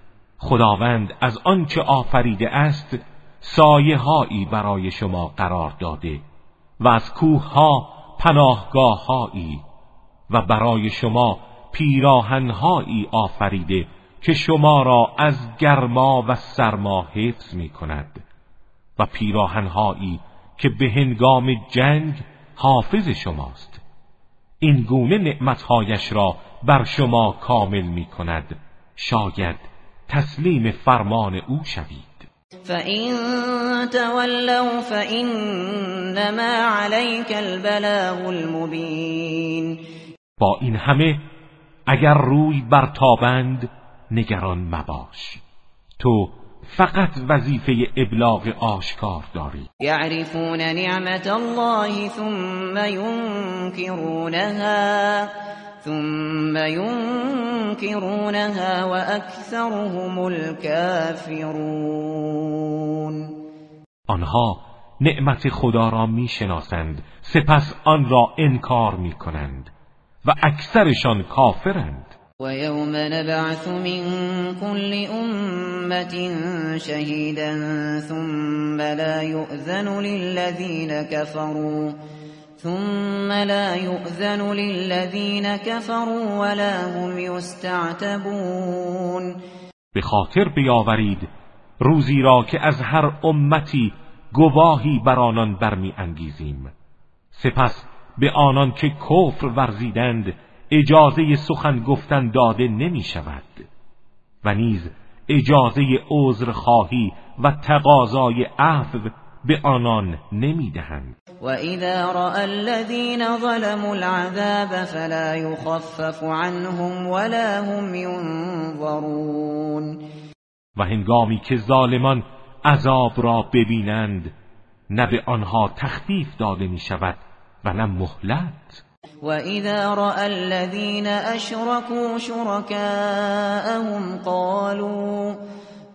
خداوند از آنچه آفریده است سایه هایی برای شما قرار داده و از کوه ها پناهگاه هایی و برای شما پیراهنهایی آفریده که شما را از گرما و سرما حفظ می کند و پیراهنهایی که به هنگام جنگ حافظ شماست. این گونه نعمتهایش را بر شما کامل می کند شاید تسلیم فرمان او شوید. فَإِن تَوَلَّوْا فَإِنَّمَا عَلَيْكَ الْبَلَاغُ الْمُبِينُ با این همه اگر روی برتابند نگران مباش. تو فقط وظیفه ابلاغ آشکار داری. یعرفون نعمت الله ثم ينكرونها ثم ينكرونها واكثرهم الكافرون آنها نعمت خدا را می‌شناسند سپس آن را انکار می‌کنند و اکثرشان کافرند. و یوم نبعث من كل امت شهیدا ثم لا يؤذن للذین كفروا ثم لا يؤذن للذین كفروا ولا هم يستعتبون. به خاطر بیاورید روزی را که از هر امتی گواهی بر آنان برمی انگیزیم سپس به آنان که کفر ورزیدند اجازه سخن گفتن داده نمی شود و نیز اجازه عذر خواهی و تقاضای عفو به آنان نمی دهند. و اذا رأى الذين ظلموا العذاب فلا يخفف عنهم ولا هم ينظرون و هنگامی که ظالمان عذاب را ببینند نه به آنها تخفیف داده می شود و نه مهلت. وإذا رأى الذين أشركوا شركاءهم قالوا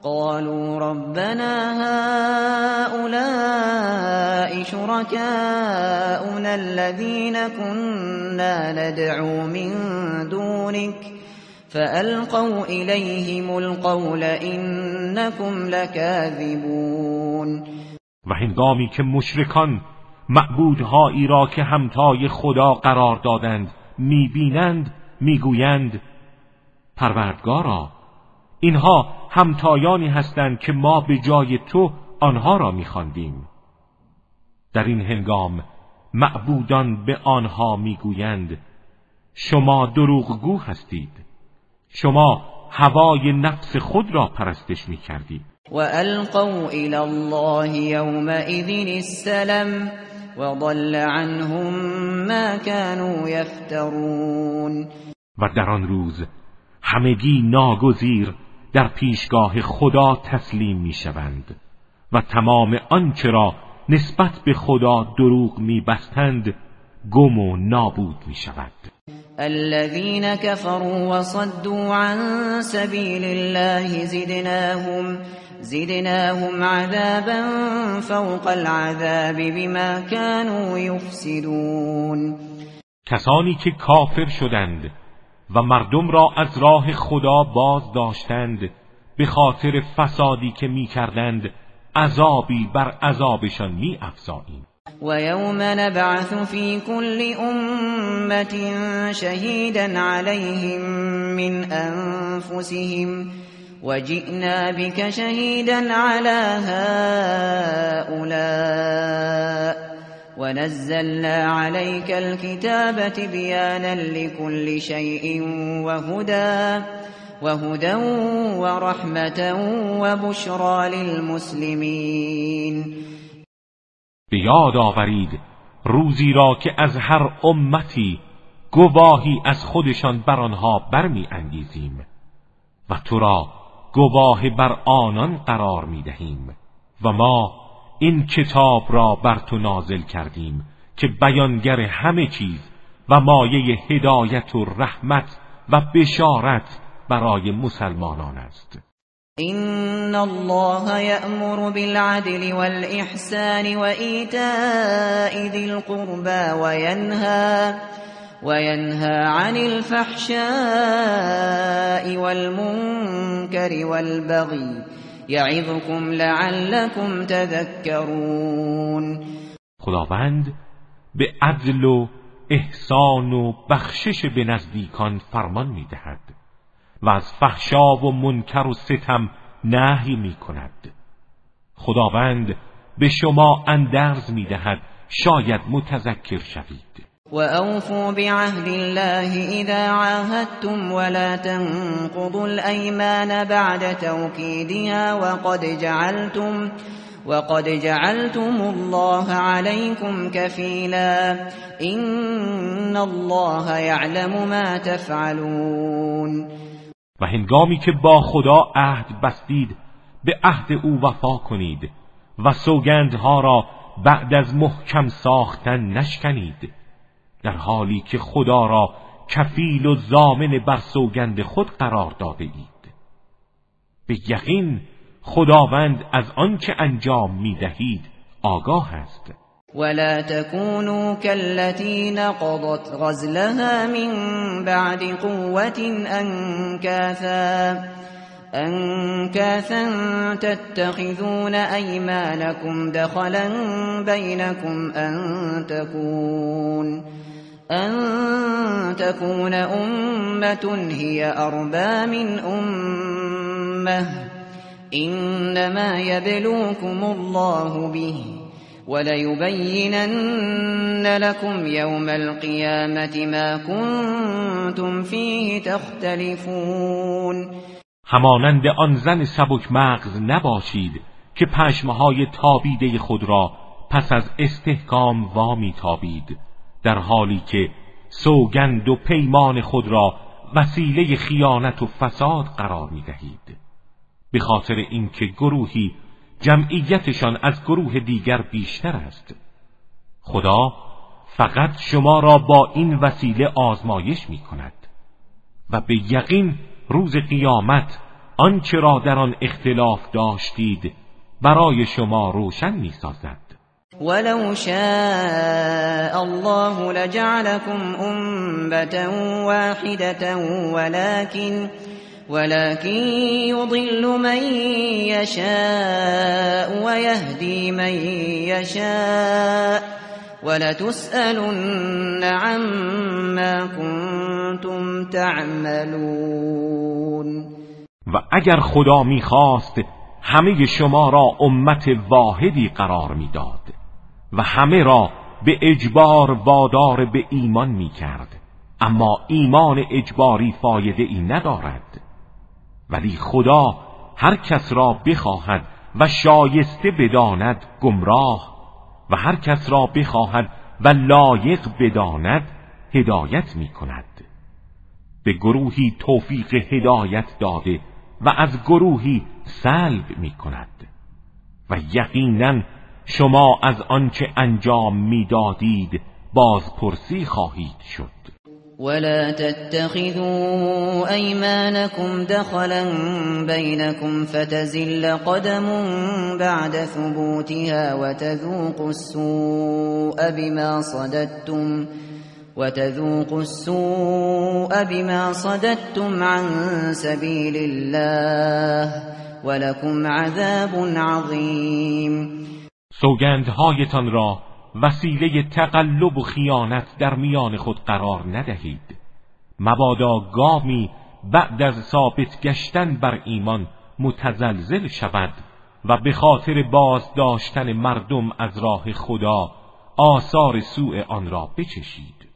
قالوا ربنا هؤلاء شركاؤنا الذين كنا ندعو من دونك فألقوا إليهم القول إنكم لكاذبون. معبودهایی را که همتای خدا قرار دادند می‌بینند می‌گویند پروردگارا اینها همتایانی هستند که ما به جای تو آنها را میخواندیم. در این هنگام معبودان به آنها می‌گویند شما دروغگو هستید شما هوای نفس خود را پرستش می‌کردید. و القوا الى الله یومئذ السلام وضل عنهم ما كانوا يفترون. و در آن روز همگی ناگزیر در پیشگاه خدا تسلیم می‌شوند و تمام آنچه را نسبت به خدا دروغ میبستند گم و نابود می شود الذين كفروا وصدوا عن سبيل الله زدناهم زدناهم عذابا فوق العذاب بما كانوا يفسدون. کسانی که کافر شدند و مردم را از راه خدا باز داشتند به خاطر فسادی که می کردند عذابی بر عذابشان می افزاییم و یوم نبعث فی کل امت شهیدا علیهم من انفسهم وجئنا بك شهيدا على هؤلاء. ونزلنا عليك الكتاب تبيانا لكل شيء وهدى وهدى ورحمة وبشرى للمسلمين. بیاد آورید روزی را که از هر امتی گواهی از خودشان بر آنها برمی انگیزیم و تو را گواه بر آنان قرار می دهیم و ما این کتاب را بر تو نازل کردیم که بیانگر همه چیز و مایه هدایت و رحمت و بشارت برای مسلمانان است. این الله یأمر بالعدل والإحسان وإیتاء ذی القربى وینهى وينهى عن الفحشاء والمنكر والبغي يعظكم لعلكم تذكرون خداوند به عدل و احسان و بخشش به نزدیکان فرمان می‌دهد و از فحشا و منکر و ستم نهی می کند خداوند به شما اندرز می دهد شاید متذکر شوید. وأوفوا بعهد الله إذا عاهدتم ولا تنقضوا الأيمان بعد توكيدها وقد جعلتم الله عليكم كفيلا إن الله يعلم ما تفعلون. و هنگامی که با خدا عهد بستید به عهد او وفا کنید و سوگندها را بعد از محکم ساختن نشکنید. در حالی که خدا را کفیل و زامن بر سوگند خود قرار داده اید. به یقین خداوند از آنچه انجام می دهید آگاه است. ولا تكونوا كالتي نقضت غزلها من بعد قوة أنكاثا أنكاثا تتخذون أيمانكم دخلا بينكم أن تكون أن تكون أمة هي أربى من أمة إنما يبلوكم الله به وليبينن لكم يوم القيامة ما كنتم فيه تختلفون همانند آن زن سبک مغز نباشید که پشمهای تابیده خود را پس از استحکام وامی تابید در حالی که سوگند و پیمان خود را وسیله خیانت و فساد قرار می دهید به خاطر اینکه گروهی جمعیتشان از گروه دیگر بیشتر است. خدا فقط شما را با این وسیله آزمایش می کند و به یقین روز قیامت آنچه را در آن اختلاف داشتید برای شما روشن می سازد ولو شاء الله لجعلكم أمة واحدة ولكن ولكن يضل من يشاء ويهدي من يشاء ولتسألن عما كنتم تعملون و اگر خدا میخواست همه شما را امت واحدی قرار میداد. و همه را به اجبار وادار به ایمان می کرد. اما ایمان اجباری فایده ای ندارد. ولی خدا هر کس را بخواهد و شایسته بداند گمراه و هر کس را بخواهد و لایق بداند هدایت می کند. به گروهی توفیق هدایت داده و از گروهی سلب می کند. و یقینا شما از آنچه انجام می‌دادید بازپرسی خواهید شد. ولا تتخذوا أيمانكم دخلا بينكم فتزل قدم بعد ثبوتها وتذوقوا السوء بما صددتم وتذوقوا السوء بما صددتم عن سبيل الله ولكم عذاب عظیم سوگندهایتان را وسیله تقلب و خیانت در میان خود قرار ندهید. مبادا گامی بعد از ثابت گشتن بر ایمان متزلزل شود و به خاطر باز داشتن مردم از راه خدا آثار سوء آن را بچشید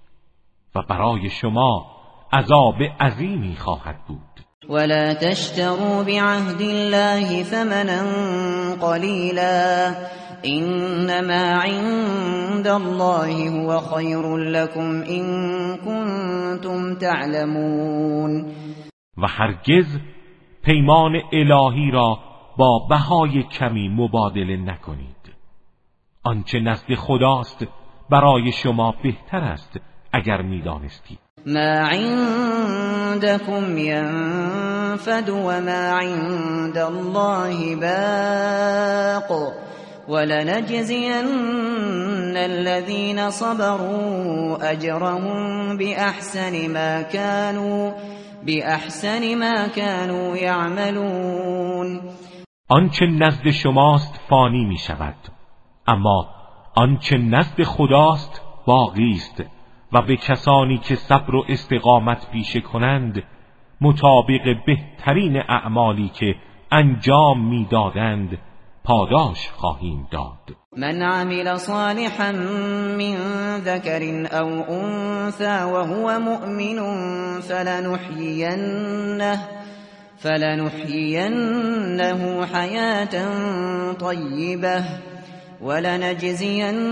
و برای شما عذاب عظیمی خواهد بود. ولا تشتروا بعهد الله ثمنا قليلا. انما عند الله هو خير لكم ان كنتم تعلمون. و هرگز پیمان الهی را با بهای کمی مبادله نکنید. آنچه نزد خداست برای شما بهتر است اگر می‌دانستید. ما عندكم ينفد وما عند الله باق. ولنجزين الذين صبروا اجرهم باحسن ما كانوا باحسن ما كانوا يعملون. آنچه نزد شماست فانی می شود اما آنچه نزد خداست باقی است و به کسانی که صبر و استقامت پیشه کنند مطابق بهترین اعمالی که انجام می‌دادند پاداش خواهیم داد. من عمل صالحا من ذكر او انثى وهو مؤمن فلنحيينه فلنحيينه حياة طيبة ولنجزينهم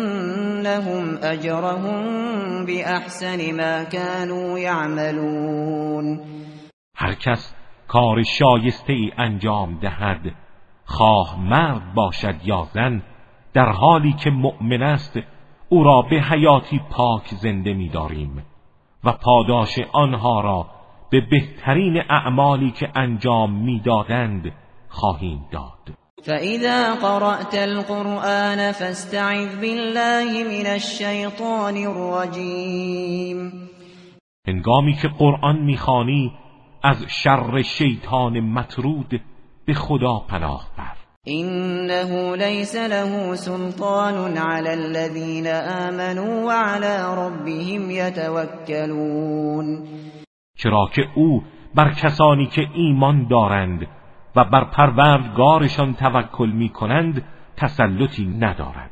اجرهم باحسن ما كانوا يعملون هر کس کار شایسته ای انجام دهد خواه مرد باشد یا زن در حالی که مؤمن است او را به حیاتی پاک زنده می‌داریم و پاداش آنها را به بهترین اعمالی که انجام می‌دادند خواهیم داد. فإذا قرأت القرآن فاستعذ بالله من الشیطان الرجیم هنگامی که قرآن می‌خوانی از شر شیطان مطرود به خدا پناه بر. انه ليس له سلطان على الذين آمنوا وعلى ربهم يتوكلون چرا که او بر کسانی که ایمان دارند و بر پروردگارشان توکل می کنند تسلطی ندارد.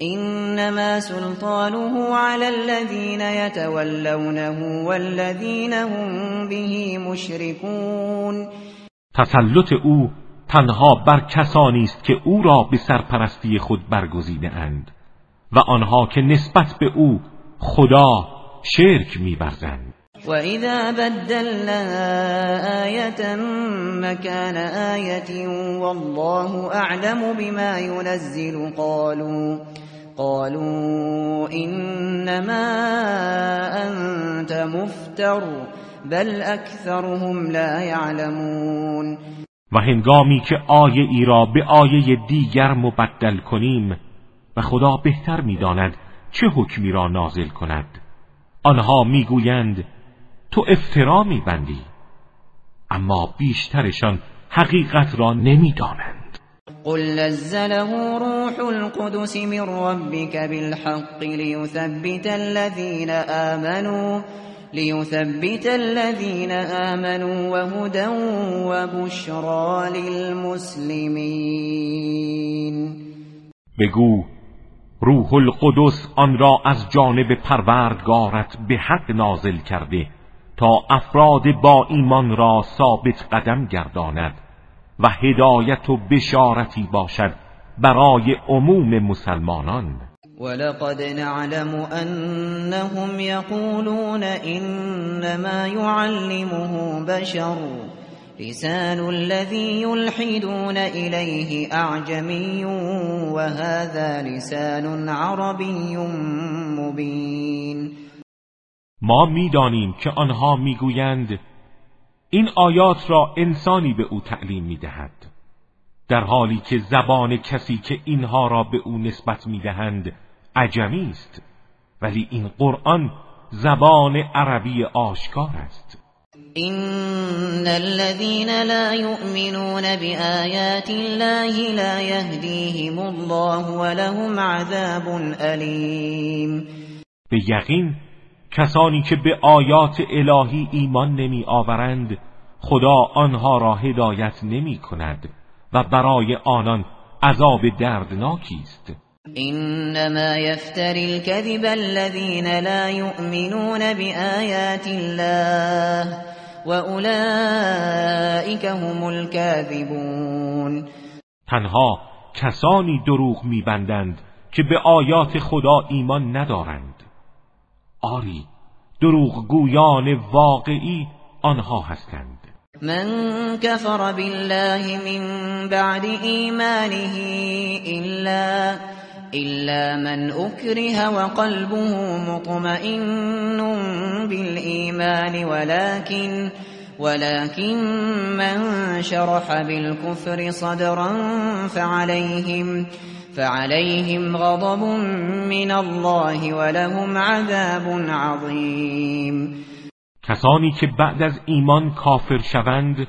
انما سلطانه على الذين يتولونه والذين هم به مشركون تسلط او تنها بر کسانی است که او را به سرپرستی خود برگزیده اند و آنها که نسبت به او خدا شرک می‌ورزند. وَإِذَا بَدَّلْنَا آيَةً مَكَانَ آيَةٍ وَاللَّهُ أَعْلَمُ بِمَا يُنَزِّلُ قَالُوا قَالُوا إِنَّمَا أَنْتَ مُفْتَرٍ بَلْ أَكْثَرُهُمْ لَا يَعْلَمُونَ و هنگامی که آیه ای را به آیه دیگر مبدل کنیم و خدا بهتر می‌داند چه حکمی را نازل کند. آنها می‌گویند تو افترا میبندی اما بیشترشان حقیقت را نمی‌دانند. قل نزله روح القدس من ربك بالحق ليثبت الذين آمنوا ليثبت الذين آمنوا وهدى وبشرى للمسلمين. بگو روح القدس آن را از جانب پروردگارت به حق نازل کرده تا افراد با ایمان را ثابت قدم گرداند و هدایت و بشارتی باشد برای عموم مسلمانان. ولقد نعلم انهم يقولون انما يعلمه بشر. لسان الذي يلحدون إليه أعجمي وهذا لسان عربي مبين. ما می‌دانیم که آنها می‌گویند این آیات را انسانی به او تعلیم می‌دهد. در حالی که زبان کسی که اینها را به او نسبت می‌دهند عجمی است. ولی این قرآن زبان عربی آشکار است. این الذين لا يؤمنون بآيات الله لا يهديهم الله ولهم عذاب علیم به یقین کسانی که به آیات الهی ایمان نمی آورند خدا آنها را هدایت نمی کند و برای آنان عذاب دردناکی است. انما يفتري الكذب الذين لا يؤمنون بآيات الله واولئك هم الكاذبون. تنها کسانی دروغ میبندند که به آیات خدا ایمان ندارند. آری دروغ گویان واقعی آنها هستند. من كفر بالله من بعد ایمانه الا إلا من أكره وقلبه مطمئن بالإيمان ولكن ولكن من شرح بالكفر صدرا فعليهم فعليهم غضب من الله ولهم عذاب عظیم کسانی که بعد از ایمان کافر شوند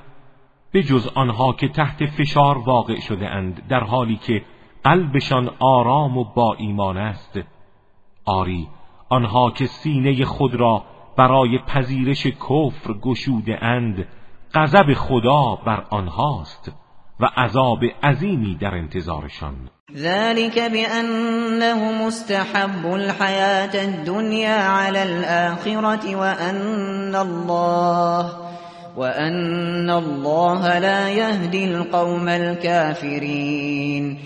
به جز آنها که تحت فشار واقع شده اند در حالی که قلبشان آرام و با ایمان است. آری آنها که سینه خود را برای پذیرش کفر گشوده اند غضب خدا بر آنهاست و عذاب عظیمی در انتظارشان. ذلك بأنه مستحب الحياة الدنيا على الآخرة وأن الله وأن الله لا يهدي القوم الكافرين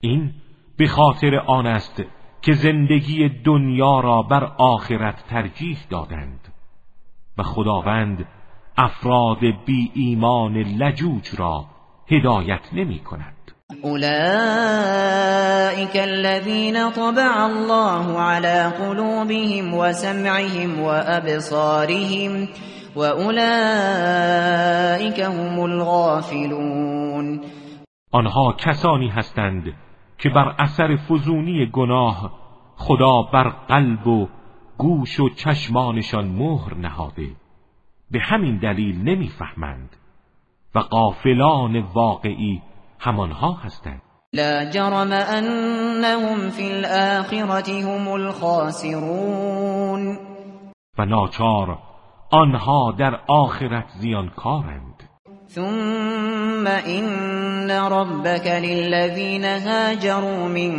این به خاطر آن است که زندگی دنیا را بر آخرت ترجیح دادند و خداوند افراد بی ایمان لجوج را هدایت نمی کند اولئك الذين طبع الله على قلوبهم وسمعهم وابصارهم واولئك هم الغافلون. آنها کسانی هستند که بر اثر فزونی گناه خدا بر قلب و گوش و چشمانشان مهر نهاده. به همین دلیل نمی‌فهمند و قافلان واقعی همانها هستند. لا جرم انهم فی هم الخاسرون. و ناچار آنها در آخرت زیانکارند. ثم إن ربك للذين هاجروا من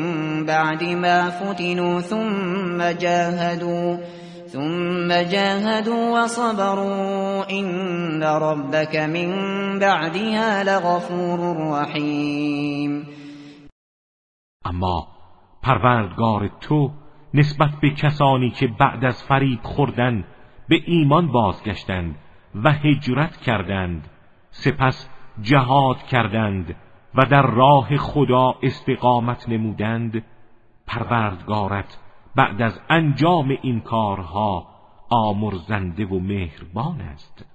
بعد ما فتنوا ثم جاهدوا ثم جاهدوا وصبروا إن ربك من بعدها لغفور رحیم اما پروردگار تو نسبت به کسانی که بعد از فریب خوردن به ایمان بازگشتند و هجرت کردند. سپس جهاد کردند و در راه خدا استقامت نمودند پروردگارت بعد از انجام این کارها آمرزنده و مهربان است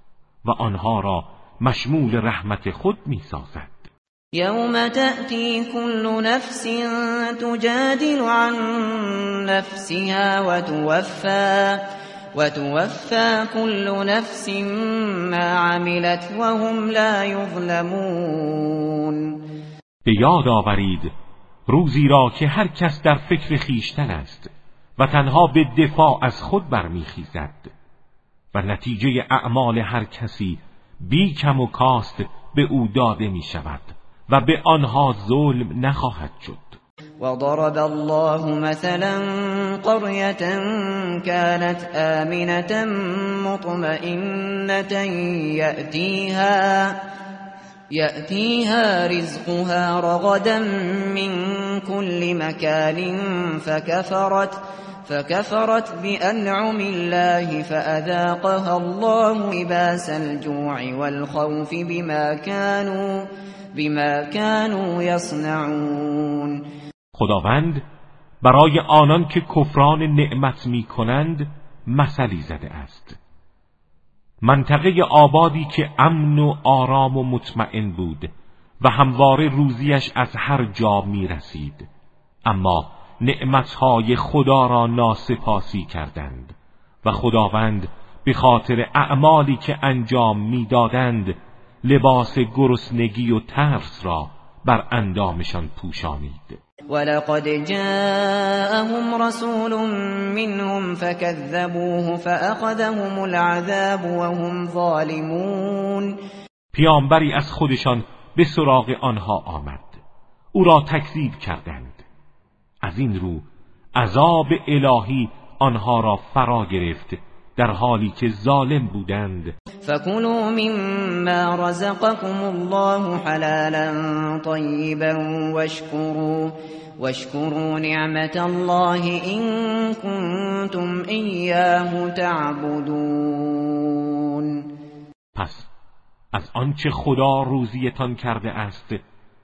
و آنها را مشمول رحمت خود می‌سازد. یوم تأتی كل نفس تجادل عن نفسها و توفى وتوفى كل نفس ما عملت وهم لا يظلمون. به یاد آورید روزی را که هر کس در فکر خیشتن است و تنها به دفاع از خود برمیخیزد. و نتیجه اعمال هر کسی بی کم و کاست به او داده می شود و به آنها ظلم نخواهد شد. وضرب الله مثلا قرية كانت آمنة مطمئنة يأتيها يأتيها رزقها رغدا من كل مكان فكفرت فكفرت بأنعم الله فأذاقها الله لباس الجوع والخوف بما كانوا بما كانوا يصنعون. خداوند برای آنان که کفران نعمت می کنند مثلی زده است. منطقه آبادی که امن و آرام و مطمئن بود و همواره روزیش از هر جا می رسید اما نعمتهای خدا را ناسپاسی کردند و خداوند به خاطر اعمالی که انجام می‌دادند لباس گرسنگی و ترس را بر اندامشان پوشانید. ولقد جاءهم رسول منهم فكذبوه فأخذهم العذاب وهم ظالمون. پیامبری از خودشان به سراغ آنها آمد. او را تکذیب کردند. از این رو عذاب الهی آنها را فرا گرفت. در حالی که ظالم بودند. فکلوا مما رزقكم الله حلالا طیبا واشکروا واشکروا نعمت الله این کنتم ایاه تعبدون. پس از آنچه خدا روزیتان کرده است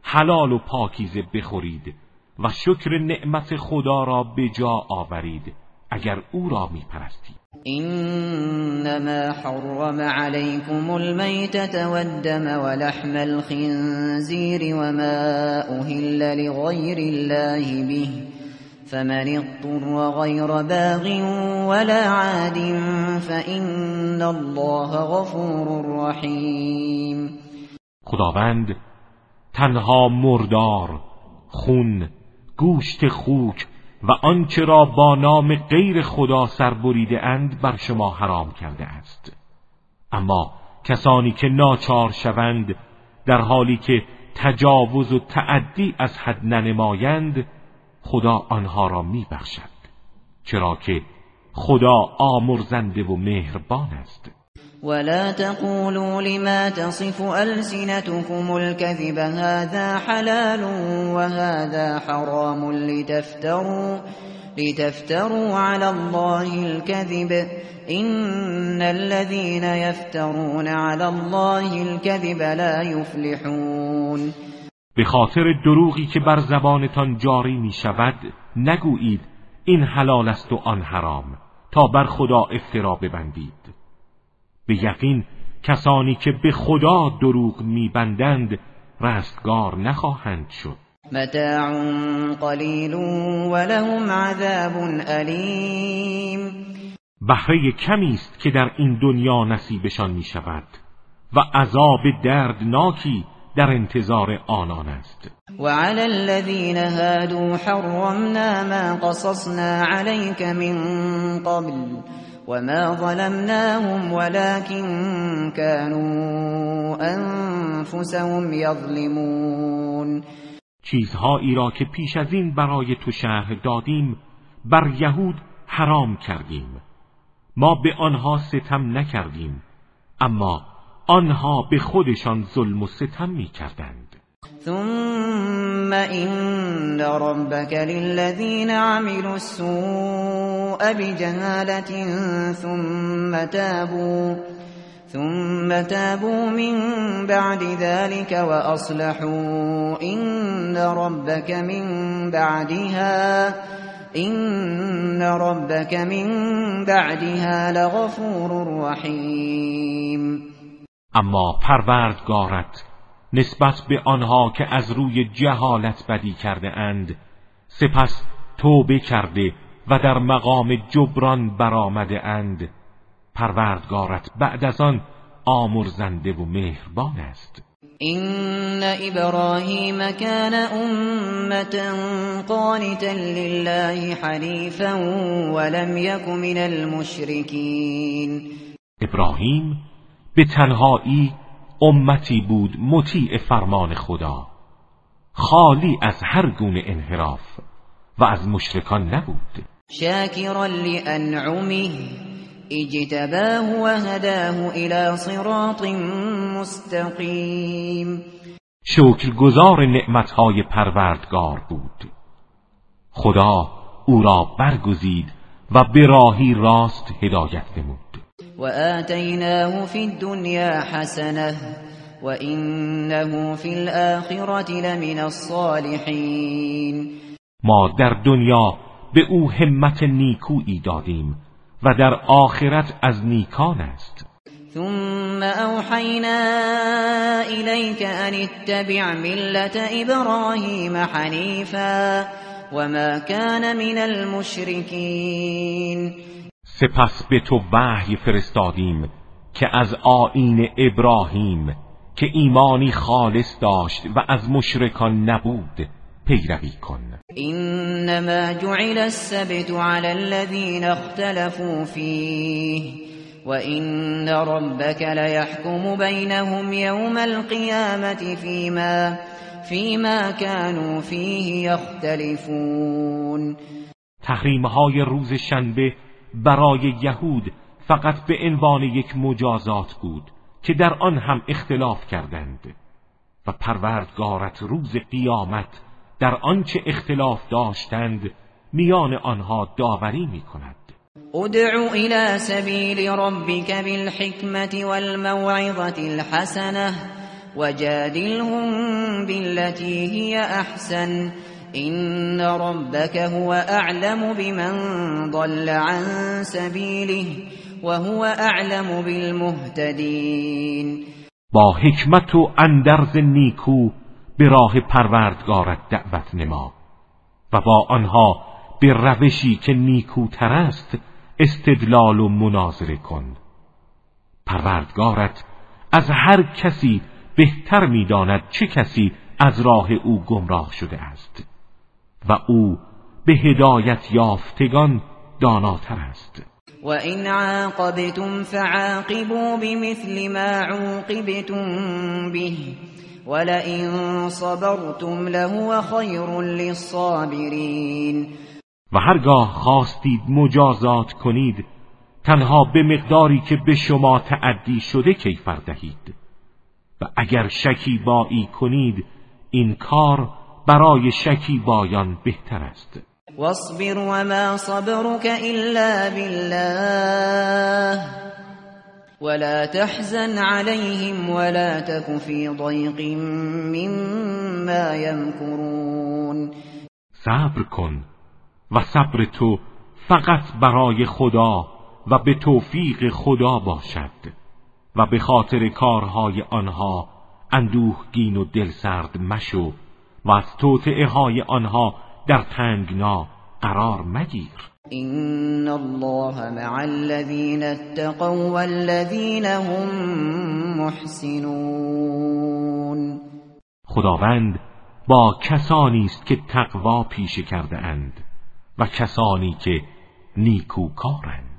حلال و پاکیزه بخورید و شکر نعمت خدا را به جا آورید اگر او را می پرستید إنما حرم عليكم الميتة والدم ولحم الخنزير وما أهل لغير الله به فمن اضطر غير باغ ولا عاد فإن الله غفور رحيم. خداوند تنها مردار خون گوشت خوک و آنچه را با نام غیر خدا سربریده اند بر شما حرام کرده است. اما کسانی که ناچار شوند در حالی که تجاوز و تعدی از حد ننمایند خدا آنها را میبخشد چرا که خدا آمرزنده و مهربان است. ولا تقولوا لما تصف ألسنتكم الكذب هذا حلال وهذا حرام لتفتروا لتفتروا على الله الكذب إن الذين يفترون على الله الكذب لا يفلحون. به خاطر دروغی که بر زبانتان جاری می شود نگویید این حلال است و آن حرام تا بر خدا افترا ببندید. به یقین کسانی که به خدا دروغ میبندند رستگار نخواهند شد. متاع قلیل ولهم عذاب علیم بهره کمی است که در این دنیا نصیبشان می شود و عذاب دردناکی در انتظار آنان است. وعلى الذين هادوا حرمنا ما قصصنا عليك من قبل. وما ظلمناهم ولكن كانوا انفسهم يظلمون چیزهایی را که پیش از این برای تو شهر دادیم بر یهود حرام کردیم. ما به آنها ستم نکردیم اما آنها به خودشان ظلم و ستم می کردند ثم إن ربك للذين عملوا السوء بجهالة ثم تابوا ثم تابوا من بعد ذلك وأصلحوا. إن ربك من بعدها إن ربك من بعدها لغفور رحيم. اما پروردگارت نسبت به آنها که از روی جهالت بدی کرده اند سپس توبه کرده و در مقام جبران برآمده اند. پروردگارت بعد از آن آمرزنده و مهربان است. این ابراهیم کان امتا قانتا لله حنیفا ولم یک من المشرکین ابراهیم به تنهایی امتی بود مطیع فرمان خدا. خالی از هر گونه انحراف و از مشرکان نبود. شاکرا لانعمه اجتباه و هداه الى صراط مستقیم شکرگزار نعمتهای پروردگار بود. خدا او را برگزید و به راهی راست هدایت نمود. وآتيناه في الدنيا حسنة وإنه في الآخرة لمن الصالحين ما در دنیا به او همت نیکویی دادیم و در آخرت از نیکان است. ثم اوحینا الیک ان اتبع ملت ابراهیم حنیفا وما كان من المشرکین. سپس به تو وحی فرستادیم که از آین ابراهیم که ایمانی خالص داشت و از مشرکان نبود. پیروی کن. انما جعل السبت على الذين اختلفوا فيه وان ربك ليحكم بينهم يوم القيامه فيما فيما كانوا فيه يختلفون. تحریم های روز شنبه برای یهود فقط به عنوان یک مجازات بود که در آن هم اختلاف کردند. و پروردگارت روز قیامت در آنچه اختلاف داشتند میان آنها داوری می کند ادعو الى سبیل ربك بالحکمت والموعظة الحسنه وجادلهم بالتي هي احسن این ربك هو اعلم بمن ضل عن سبیله وهو اعلم بالمهتدین با حکمت و اندرز نیکو به راه پروردگارت دعوت نما و با آنها به روشی که نیکوتر است استدلال و مناظره کن. پروردگارت از هر کسی بهتر می‌داند چه کسی از راه او گمراه شده است و او به هدایت یافتگان داناتر است. و این عاقبتم فعاقبوا بمثل ما عوقبتم به ولئن صبرتم لهو خیر للصابرین و هرگاه خواستید مجازات کنید تنها به مقداری که به شما تعدی شده کیفر دهید و اگر شکیبایی کنید این کار برای شکیبایان بهتر است. واصبر وما صبرك الا بالله. ولا تحزن عليهم ولا تك في ضيق مما يمكرون صبر کن و صبر تو فقط برای خدا و به توفیق خدا باشد و به خاطر کارهای آنها اندوهگین و دلسرد مشو و از توطعه های آنها در تنگنا قرار مگیر. این الله مع الذین اتقوا والذین هم محسنون خداوند با کسانی است که تقوا پیشه کرده اند و کسانی که نیکوکارند.